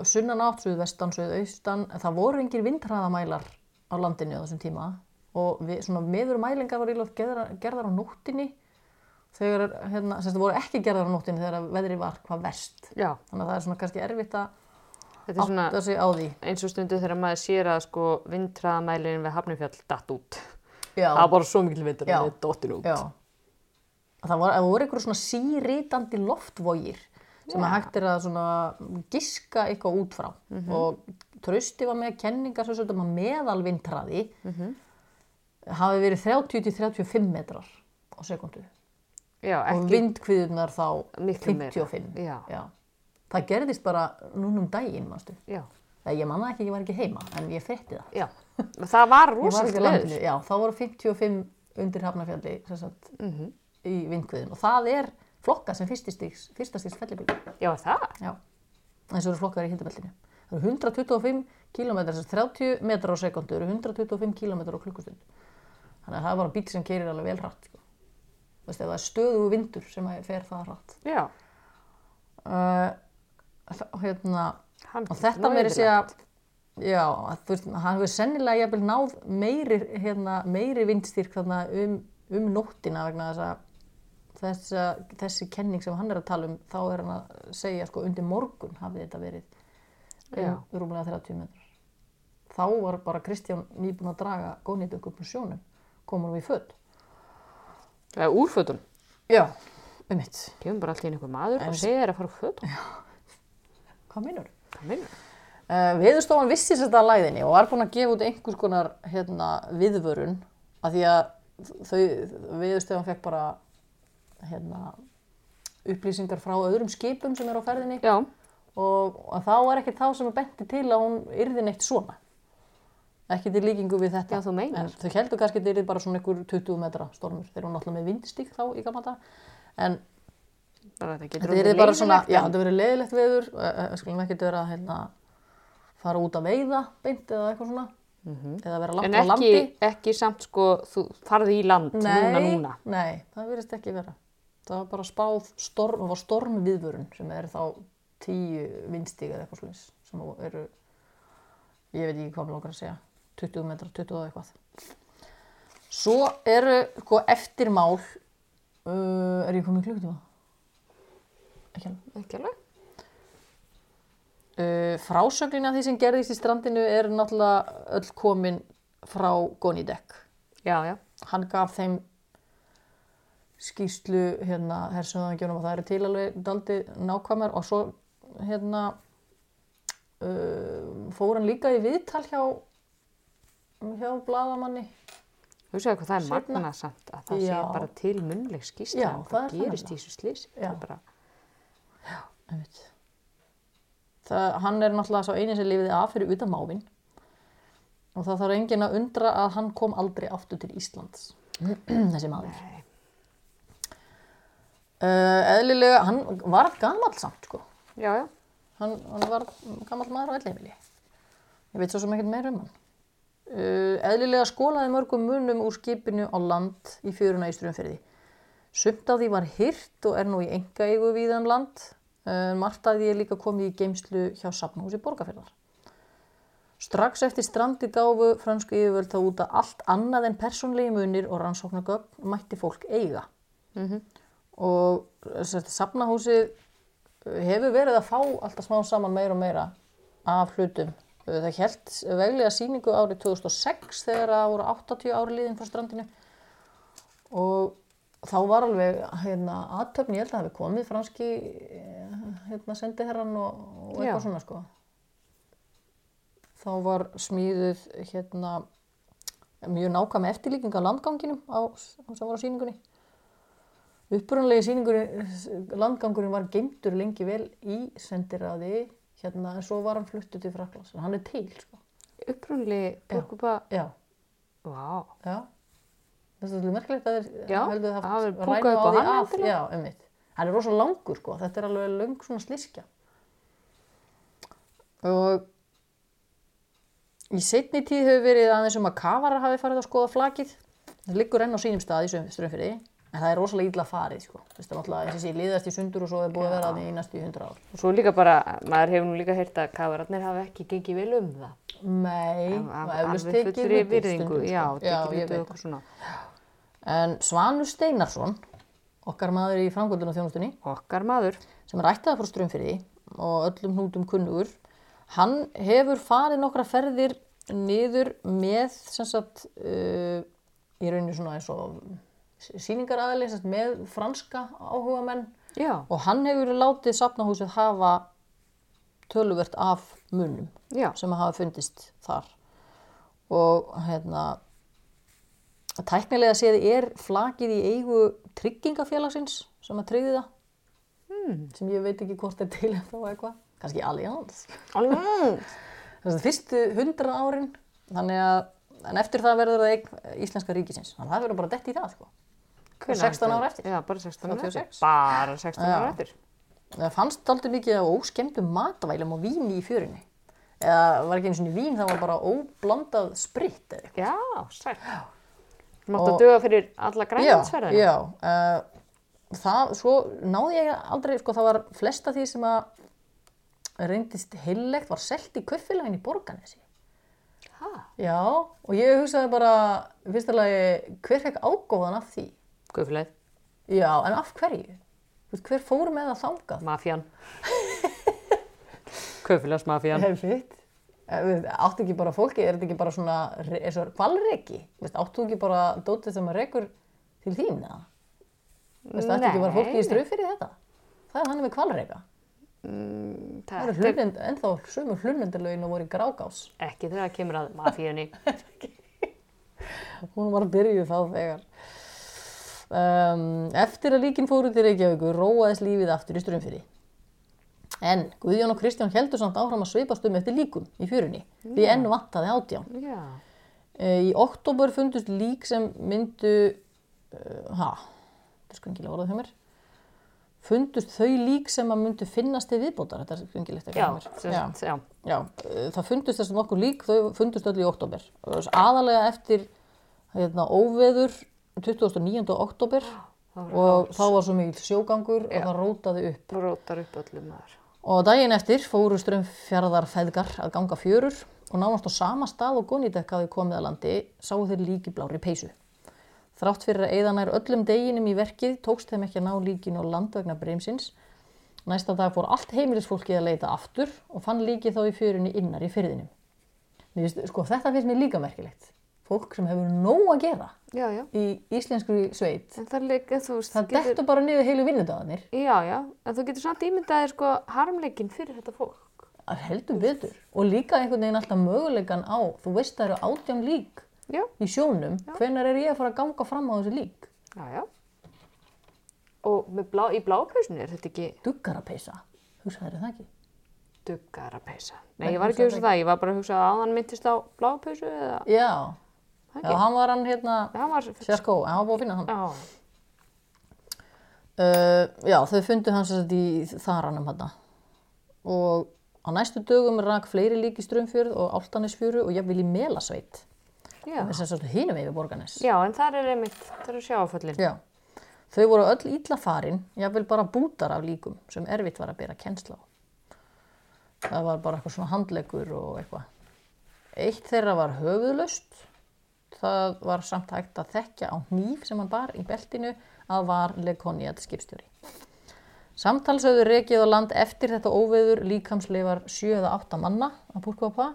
sunnanátt, suðvestan, suðaustan, það voru engir vindhraðamælar á landinu á þessum tíma og við, svona meður mælingar var ílótt gerðar, gerðar á nóttinni þegar, hérna, sem þetta voru ekki gerðar á nóttinni þegar veðri var hvað verst. Já, Þannig að það er svona kannski erfitt að þetta er svona eins og stundu þegar maður sér að sko vindtraðamælinn við Hafnarfjall datt út. Já, Það var bara svo mikil Já. að það dottin út. Já. Það var, voru einhverjum svona sírítandi loftvogir sem að hægt er að svona giska eitthvað út frá og Trausti var með kenningar svona að meðalvindræði hafi verið 30-35 metrar á sekundu Já, og vindkviðunar þá Miklu meira. 55. Já. Það gerðist bara núna um daginn, mástu. Já, ég manna ekki, ég var ekki heima, en ég frétti það. já. Það var rosalega landinu, já, þá voru 55 undir Hafnarfjalli sagt, Mhm. í vindkviðin og það er flokka sem fyrstistigs, fyrstastigs fellibíl. Já, það? Já, eins og eru flokkar í hildabellinu. Það eru 125 km, þess að 30 metrar á sekundu eru 125 km á klukkustund. Þannig að það er bara bíl sem keirir alveg vel hratt. Sko. Veist, það er stöðugu vindur sem fer það hratt. Já. Uh, hérna, Hann og þetta meiri sé að já, veist, hann hefur sennilega jafnvel náð meiri, hérna, meiri vindstyrk um, um nóttina vegna þess að þessa, þessi kenning sem hann er að tala um þá er hann að segja sko undir morgun hafði þetta verið um rúmlega 30 metrar þá var bara Kristján nýbúin að draga góðnýtt upp úr sjónum komur við född Það er úrfötun. já, um mitt, Kemur bara alltaf inn einhver maður og segir þér að fara úr fötun. hvað minnur? Uh, Viðurstofan vissi þetta að læðinni og var búin að gefa út einhvers konar hérna, viðvörun af því að þau, Viðurstofan fekk bara hérna, upplýsingar frá öðrum skipum sem eru á ferðinni Já, og að þá er ekki þá sem er benti til að hún yrði neitt svona. Ekki til líkingu við þetta. Já. En þau heldur kannski að þetta yrði bara svona einhver 20 metra stormur þegar hún náttúrulega með vindstík þá í gamla dag. En þetta yrði bara svona, já, en- þetta verið leiðilegt veður, við skulum ekki vera að hérna, fara út að veiða beint eða eitthvað svona, eða vera Mhm. En langt á ekki, landi. ekki samt sko, þú farði í land núna núna. nei, það verðist ekki vera. Það var bara spáð storm, var stormviðvörun sem er þá tíu vindstík eða eitthvað slúins sem eru, ég veit ekki hvað langar að segja, 20 metrar, 20 og eitthvað. Svo eru, sko, eftirmál, uh, er ég komið í klukkutíma? Ekki alveg. Ekki alveg? Uh, frásögnin af því sem gerðist í strandinu er náttúrulega öll komin frá Gonidek. Já, já. Hann gaf þeim skýslu hérna hersöðangjónum og það eru til alveg daldi nákvæmar og svo hérna uh, fór hann líka í viðtal hjá hjá bladamanni Hugsaðu hvað það er magna samt að það sé Já. bara til munnleg skýrsla Já, um það hvað er það gerist í nefnilega. þessu slísi. Já. Bara, einmitt. Það, hann er náttúrulega svo eini sem lifiði af fyrir utan mávin og það þarf enginn að undra að hann kom aldrei aftur til Íslands þessi maður. Nei. uh, eðlilega, hann var gamall samt sko. Já, já. hann, hann var gamall maður á ellheimili ég veit svo sem ekkert meir um hann. Uh, eðlilega skólaði mörgum munum úr skipinu á land í fjöruna í strömferði sumt af því var hyrt og er nú í enga eigu við um land margt af því er líka komið í geimslu hjá Safnhúsi Borgarfjörðar strax eftir strandi gáfu fransku yfirvöld þá út að allt annað en persónlegi munir og rannsóknargögn mætti fólk eiga Mhm. og sérst, safnahúsið hefur verið að fá alltaf smá saman meira og meira af hlutum. Það held veglega sýningu árið 2006 þegar það voru 80 ári liðin frá strandinu og þá var alveg hérna, aðtöfni, ég held að það hafi komið franski eh, hérna, sendiherran og, og eitthvað Já. svona sko. Þá var smíðuð hérna, mjög nákvæm eftirlíking á landganginum á, sem var á sýningunni. Upprunalegi sýningurinn, landgangurinn var geimtur lengi vel í sendiráði hérna en svo var hann fluttu til Fraklands. Hann er til, sko. Upprunli Borguba, Já, vá. já. Þetta er svolítið merkilegt að þeir heldur það púkkað upp á því af-. Já, einmitt. Hann er rosa langur, sko. Þetta er alveg löng svona slískja. Og í setni tíð hefur verið aðeins um að kafarar hafi farið að skoða flakið. Það liggur enn á sínum stað í strömmfyrði. En það er rosalega illa farið, sko. Það er eins og sé, liðast í sundur og svo er búið að vera þannig í næstu í hundra ár. Og svo líka bara, maður hefur nú líka heyrt að kafararnir hafa ekki gengið vel um það. Nei, Af- af- Alveg hluti virðingu, já, sko. já, ég veit svona. En Svanur Steinarsson, okkar maður í framkvöldun og þjónustunni, Okkar maður. sem er ættaði frá strömmfyrði og öllum hnútum kunnugur, hann hefur farið nokkra ferðir niður með sem sagt, uh, í rauninu svona eins og sýningaraðali sem sagt, með franska áhugamenn. Já, og hann hefur látið safnahúsið hafa töluvert af munum já, sem hafa fundist þar. Og hérna tæknilega séð er flakið í eigu tryggingafélagsins sem að tryggði það Hmm. sem ég veit ekki hvort er til þá eitthvað, kannski Allianz að fyrstu hundra árin þannig að en eftir það verður það eign íslenska ríkisins þannig að það verður bara dett í það sko Hvenær 16 ertu- ára eftir. Já, bara 16 ára 36. eftir. Bara 16 ára eftir. það fannst aldrei mikið af óskemdum matvælum og víni í fjörinni eða var ekki einu svona vín, það var bara óblandað spritt eða eitthvað Já, sætt. Máttu að duga fyrir alla Já, grænlandsferðina? já. Uh, það, svo náði ég aldrei, sko, það var flesta því sem að reyndist heillegt, var selt í kaufélagin í Borganesi. Ha? Já, og ég hugsaði bara, lagi, hver fekk ágóðan af því? Guðfleð, Já, en af hverju? Hver fór með það þangað? mafjan. Guðfleðsmafjan. Herfitt. Áttu ekki bara fólki, er þetta ekki bara svona eins og? Veist, áttu ekki bara dótið sem að rekur til þín, eða? Veist, áttu ekki bara fólki í ströf fyrir þetta? Það er þannig með kvalreka. Mm, Það það eru er hlunend, ennþá sömu hlunendalögin og voru í grágás. ekki þegar það kemur að mafíunni. Hún var að byrju þá þegar. Um, eftir að líkin fóru til Reykjavíkur róaðist lífið aftur í strömfyrði. En Guðjón og Kristján heldur samt áfram að svipast um eftir líkum í fjörunni. Því enn vantaði átján. Já. Uh, í oktober fundust lík sem myndu, uh, ha, þetta er skringilega orðað hjá mér, fundust þau lík sem að myndu finnast til viðbótar, þetta er skringilegt ekki Já, hjá mér. sem Já. já. Já, uh, það fundust þessum nokkur lík, þau fundust öll í oktober. Aðalega eftir hérna, óveður 29. oktober og þá var svo mikil sjógangur og Já. það rótaði upp. Rótar upp öllum maður. Og daginn eftir fóru strömmfjarðar feðgar að ganga fjörur og nánast á sama stað og Gunidek hafi komið að landi sáu þeir líki blári peysu. Þrátt fyrir að eða nær öllum deginum í verkið tókst þeim ekki að ná líkinu á land vegna breymsins. Næsta dag fór allt heimilisfólkið að leita aftur og fann líkið þá í fjörunni innar í fyrðinum. Sko, þetta finnst mér líka merkilegt. Fólk sem hefur nóg að gera Já, já. í íslenskri sveit. En það veist, Það dettur bara niður heilu vinnudagarnir. Já, já. En þú getur samt ímyndaðir sko harmleikin fyrir þetta fólk. að heldur betur og líka einhvern veginn alltaf möguleikan á þú veist það eru átján lík Já. í sjónum, hvenær er ég að fara að ganga fram á þessi lík Já, já. Og blá, í blápausunni er þetta ekki duggarapeisa, hugsaður það ekki duggarapeysa. Nei, ég var ekki að hugsa það. Ég var bara að hugsa að hann myndist á blápausu eða... já, já hann var hann hérna Það var... Sérskó, hann var búið að finna hann Já. uh, já, þau fundu hans í þaranum hann og á næstu dögum rak fleiri lík í Strömfjörð og Áltanesfjöru og jafnvel í Melasveit Já. þess að hinum yfir Borganes Já, en þar er einmitt, þar er sjáföllin. Já, þau voru öll ítla farin, jáfnvel bara bútar af líkum sem erfitt var að bera kennsla á. Það var bara eitthvað svona handleggur og eitthvað. Eitt þeirra var höfuðlaust, það var samt hægt að þekkja á hníf sem hann bar í beltinu að var Lekoniat skipstjóri. Samtalsauður rekið á land eftir þetta óveður líkamsleifar 7 eða 8 manna að Púrkvapa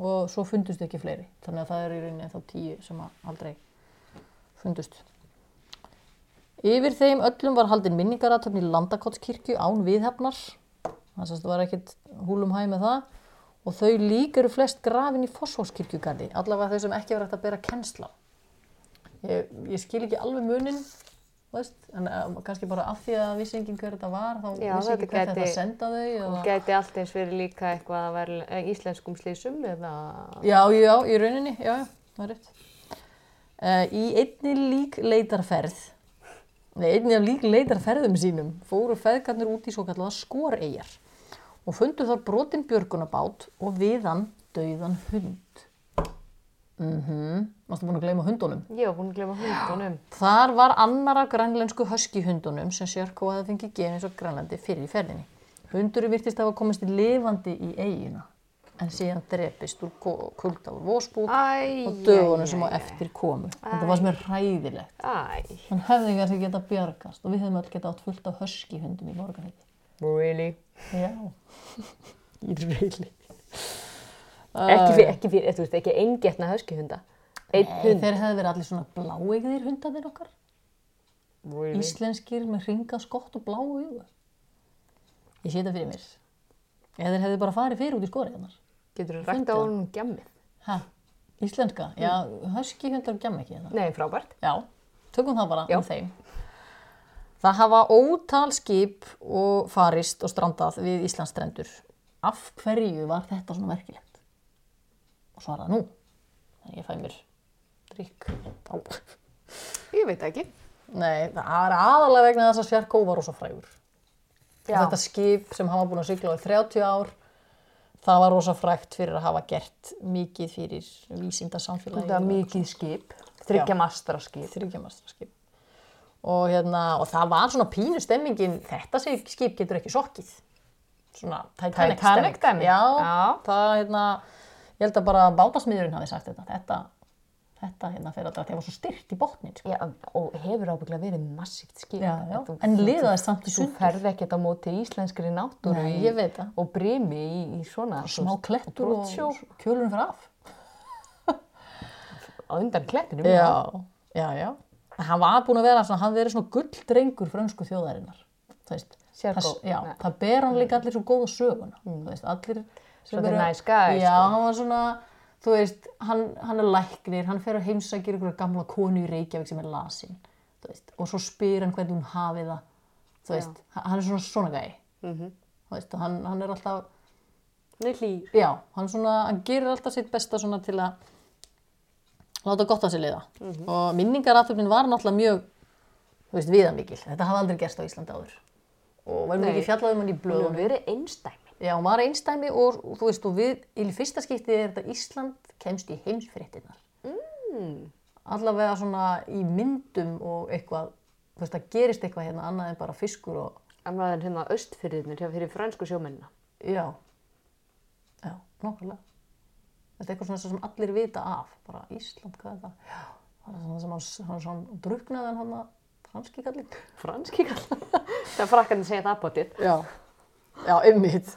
og svo fundust ekki fleiri. Þannig að það er í rauninni þá 10 sem aldrei fundust. Yfir þeim öllum var haldin minningaratöfn í Landakotskirkju án viðhefnar. Það var ekkit húlum hæg með það. Og þau lík eru flest grafin í Fossvókskirkjugarði, allavega þau sem ekki verið að bera kennsla. Ég, ég skil ekki alveg munin, veist, en uh, kannski bara af því að vissi enginn hver þetta var, þá Já, vissi ekki þetta hver þetta gæti- senda þau. Eða... Gæti allt eins verið líka eitthvað að vera eh, íslenskum slísum eða... Já, já, í rauninni, já, já, það er rétt. Uh, í einni lík leitarferð, nei, einni af lík leitarferðum sínum fóru feðgarnir út í svo kallaða skoreyjar og fundu þar brotin björgunabát og við hann dauðan hund. Mhm, varstu búin að gleyma hundunum? Já, hún glemur hundunum. Þar var annar af grænlensku husky hundunum sem Sjörkó hafði fengið gefins á Grænlandi fyrir í ferðinni. Hundurinn virtist hafa komist lifandi í eigina en síðan drepist úr kulda úr vósbúð Æ, og dögunum sem á eftir komu. Þetta var sem er ræðilegt. Hann hefði kannski getað bjargast og við hefum öll getað átt fullt af husky hundum í morgunheiti. really? Já, í reyli. Ekki fyrir, ekki fyrir, þú veist, ekki eingetna höskihunda. Einn Nei, hund. þeir hefði verið allir svona bláeigðir hundarnir okkar. Really? Íslenskir með ringað skott og bláu augu. Ég sé þetta fyrir mér. Eða þeir hefði bara farið fyrir út í skórið hennar. Getur þú rægt á honum gjammið? Hæ? Íslenska? Já, husky hundar gjamma ekki það. Nei, frábært. Já, tökum það bara Já. um þeim. Það hafa ótal skip og farist og strandað við Íslandsstrendur. Af hverju var þetta svona merkilegt? Og svaraði nú. Þannig ég fæ mér drikk. Ég veit ekki. Nei, það er aðalega vegna þess að Sjarkó var rosa frægur. Þetta skip sem hafa búin að sigla á í 30 ár, það var rosa frægt fyrir að hafa gert mikið fyrir vísindasamfélagi. Þetta var mikið skip. Þryggja mastra skip. þryggjamastarskip og, hérna, og það var svona pínu stemmingin þetta skip getur ekki sokkið svona Titanic, stemming. Já, Já. það hérna, ég held að bara bátasmiðurinn hafi sagt þetta. Þetta, þetta hérna fyrir að það var svo styrt í botnin. Sko. Já, og hefur ábygglega verið massíft skip. Þú- En þú- liðaðist samt í Þú sundur. ferð ekkert á móti íslenskri náttúru Nei, í- og brimi í, í svona Smá klettur og brotsjó kjölunum fyrir af. á undan klettinum. Já, já, já. Hann var búin að vera svona, hann verið svona gulldrengur frönsku þjóðarinnar. Það já, það ber hann líka allir svo góða söguna. Mm. Veist, allir Svolítið eru- nice guy, Já, sko. hann var svona, þú veist, hann, hann er læknir, hann fer að heimsækja ykkur gamla konu í Reykjavík sem er lasin. Veist, og svo spyr hann hvernig hún hafi það. Þú veist, hann er svona svona gæi. Mm -hmm. Þú veist, hann, hann er alltaf, Nei, hlýr. já, hann svona, hann gerir alltaf sitt besta til að láta gott að sér liða. Og minningaraftöfnin var náttúrulega mjög, veist, viðamikil. Þetta hafði aldrei gerst á Íslandi áður. Og var mikið fjallað um hann í blöðunum. hefur verið einstæmi. Já, hún var einstæmi og, og þú veist, og við, í fyrsta skiptið er þetta Ísland kemst í heimsfréttinnar. Mm. Allavega svona í myndum og eitthvað, þú veist, það gerist eitthvað hérna annað en bara fiskur og, Annað en hérna austfyrðirnir hjá fyrir fransku sjómennina. já, já, nokkulega. Þetta er eitthvað sem allir vita af, bara Ísland, hvað er það? Já, það er svona sem hann, hann, hann druknaði hann að franski kallinn. Franski kall. Það frakkarnir segja það bótið. Já, já, ummitt.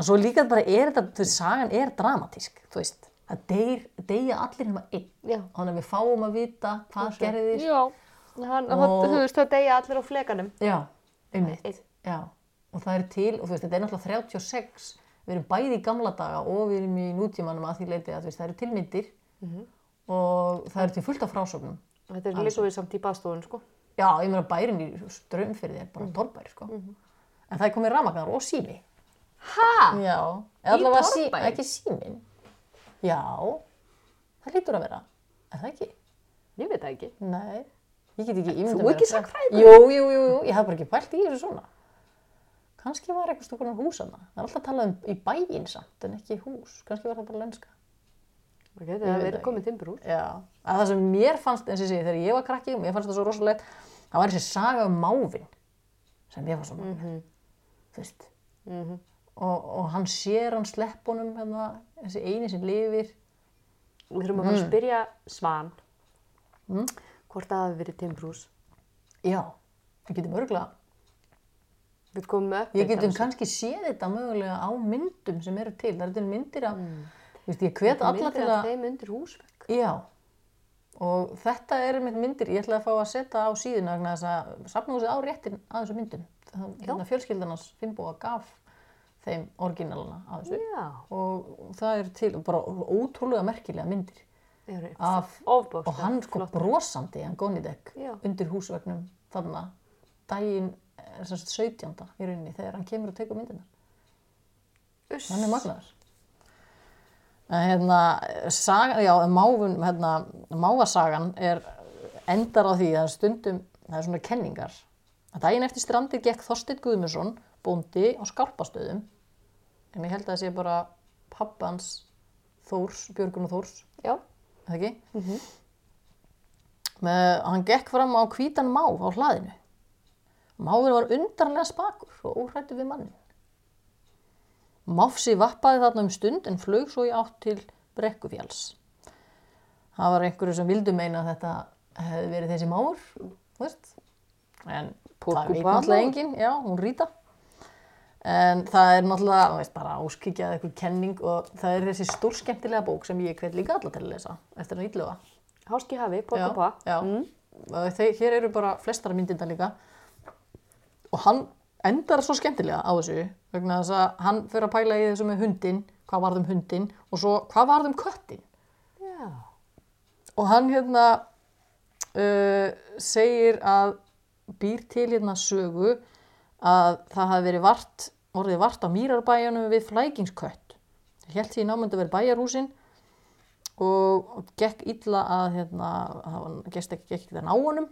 Og svo líka bara er þetta, þú veist, sagan er dramatísk, þú veist. Það deyr, deyja allir nema einn. Já. Þannig að við fáum að vita hvað gerðist. Já. Hann, Og-. Þú veist, það deyja allir á flekanum. Já, ummitt. Einn. Já, og það er til, og þú veist, þetta er náttúrulega 36, við erum bæði í gamla daga og við erum í nútímanum að því leiti að þú veist, það eru tilmyndir og það eru til fullt af frásögnum. Þetta er líka við samt í baðstofun, sko. Já, ég meina bærin í strömmfyrði er bara mm. torfbæri, sko. En það er komið ramagnar og sími. Ha? Já, sí, torfbæ? ekki símin. Já, það lítur að vera. Er það ekki? Ég veit það ekki. Nei, ég get ekki ímyndað Þú mér ekki að- sagnfræðingur? Jú, jú, jú, jú, ég hafði bara ekki pælt í þessu svona. Kanski var eitthvað stokkurnar húsana. Það er alltaf talað um í bæinn samt, en ekki hús. Kanski var það bara lenska. Það getur Ég að veit vera það komið timbur úr. Já, að það sem mér fannst, eins og ég segi, þegar ég var krakki, mér fannst það svo rosalegt, það var þessi saga um mávin, sem ég var svo máli, þú veist. og, og hann sér hann sleppunum, hérna, þessi eini sem lifir. Við þurfum að fara að spyrja Svan Mm. hvort það hafi verið timbrús. Já, við getum örgulega, Við komum með Ég getum kannski séð þetta mögulega á myndum sem eru til. Það eru til myndir af, þú veist, ég hvet alla Myndir til að, þeim undir húsvegg. já. Og þetta eru mynd myndir, ég ætla að fá að setja á síðuna vegna þess að safnahúsið á réttin að þessu myndum. Þannig að fjölskyldanars Finnbóa gaf þeim orginalana að þessu. Já. Og það er til, bara ótrúlega merkilega myndir eru af, og hann sko brosandi, hann Gónidek, Já. undir húsvegnum daginn, eh, sem sagt 17. í rauninni, þegar hann kemur og tekur myndirnar. Uss. Hann er magnaður. En hérna, saga, já, máfun, hérna, mávasagan er, endar á því að stundum, það er svona kenningar. Að daginn eftir strandið gekk Þorsteinn Guðmundsson, bóndi á skálpastöðum. En ég held að það sé bara pappans Þórs, Björgun og Þórs, Já. eða ekki? Með, hann gekk fram á hvítan máv á hlaðinu. Máfur var undarlega spakur og óhrættu við mannin. Máfsi vappaði þarna um stund en flög svo í átt til brekkufjáls. Það var einhverju sem vildu meina að þetta hefði verið þessi máfur, þú veist. En það veit náttúrulega enginn, já, hún rýta. En það er náttúrulega, þú veist, bara áskikjað eitthvað kenning og það er þessi stórskemmtilega bók sem ég hvet líka alla til að lesa eftir að ílluga. Háski hafi, Já, porkupa. já. Og Þeir, hér eru bara flestara myndinda líka og hann endar svo skemmtilega á þessu vegna þess að hann fyrir að pæla í þessu með hundin hvað varð um hundin og svo hvað varð um köttin Já. og hann hérna uh, segir að býr til hérna sögu að það hafi verið vart, orðið vart á Mýrarbæjanum við flækingskött. Held því námöndu vera bæjarhúsin og, gekk illa að hérna, var- gekk ekki ekki það ná honum.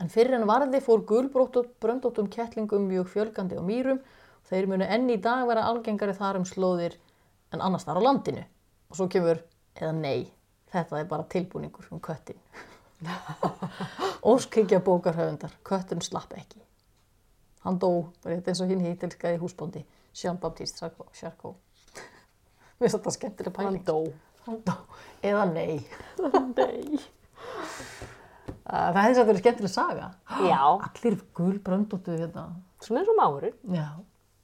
En fyrir en varði fór gulbróttum bröndóttum kettlingum mjög fjölgandi á mýrum. Þeir munu enn í dag vera algengari þar um slóðir en annars þar á landinu. Og svo kemur, eða nei, þetta er bara tilbúningur um köttin. Óskikja bókarhöfundar, kötturinn slapp ekki. Hann dó, rétt eins og hinn hítilskaði húsbóndi, Jean-Baptiste Charcot. Mér finnst þetta skemmtileg Hann pæling. dó. Hann dó. Eða nei. Nei. Það hefði satt verið skemmtileg saga. Já, Allir gulbröndóttu hérna. svona eins og máurinn Já,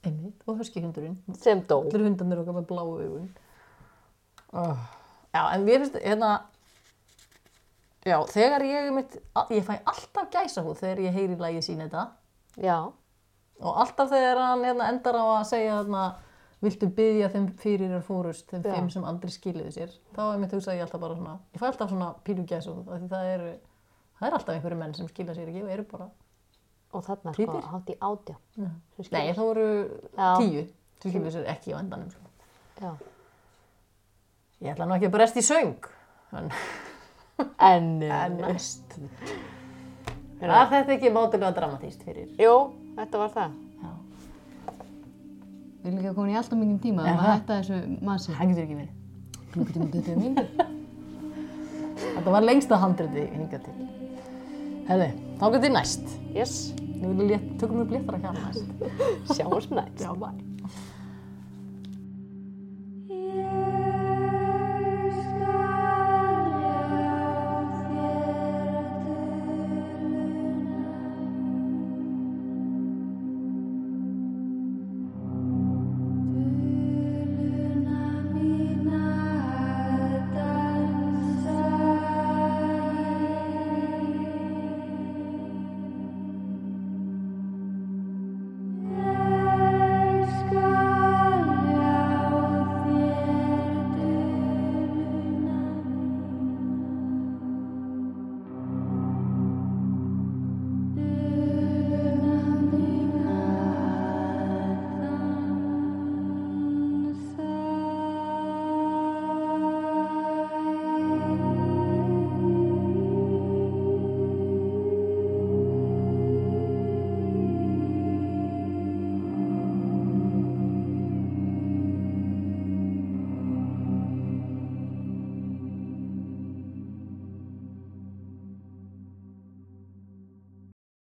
einmitt. Og höskihundurinn. sem dó. Allir hundarnir okkar með bláu augun. Oh. Já, en mér finnst, hérna, já, þegar ég, mitt, ég fæ alltaf gæsa húð þegar ég heyri lagið sín þetta. Já, Og alltaf þegar hann hérna, endar á að segja þarna, viltu byggja þeim fyrir er fórust, þeim Já. fimm sem aldrei skiliðu sér, þá er mitt hugsa ég alltaf bara svona, ég fæ alltaf svona pínu gæsa af því það er, það er alltaf einhverju menn sem skilja sér ekki og eru bara, og þarna sko Hvítir? hátt í átjá. Skilja nei, þá voru tíu sem skilja sér ekki á endanum. Sko. Já. Ég ætla nú ekki að brest í söng, en, En, en uh, næst. Er þetta ekki mátulega dramatíst fyrir? jú, þetta var það. Já. Við erum ekki að koma í alltaf mikið tíma það? hætta þessu masi. Það getur ekki verið. Klukkutíma 20 mínútur. Þetta var lengsta handriti hingað til. Hefði, þá getur næst. Yes, létt, tökum við léttara hjá næst. sjáumst næst. Já, bæ.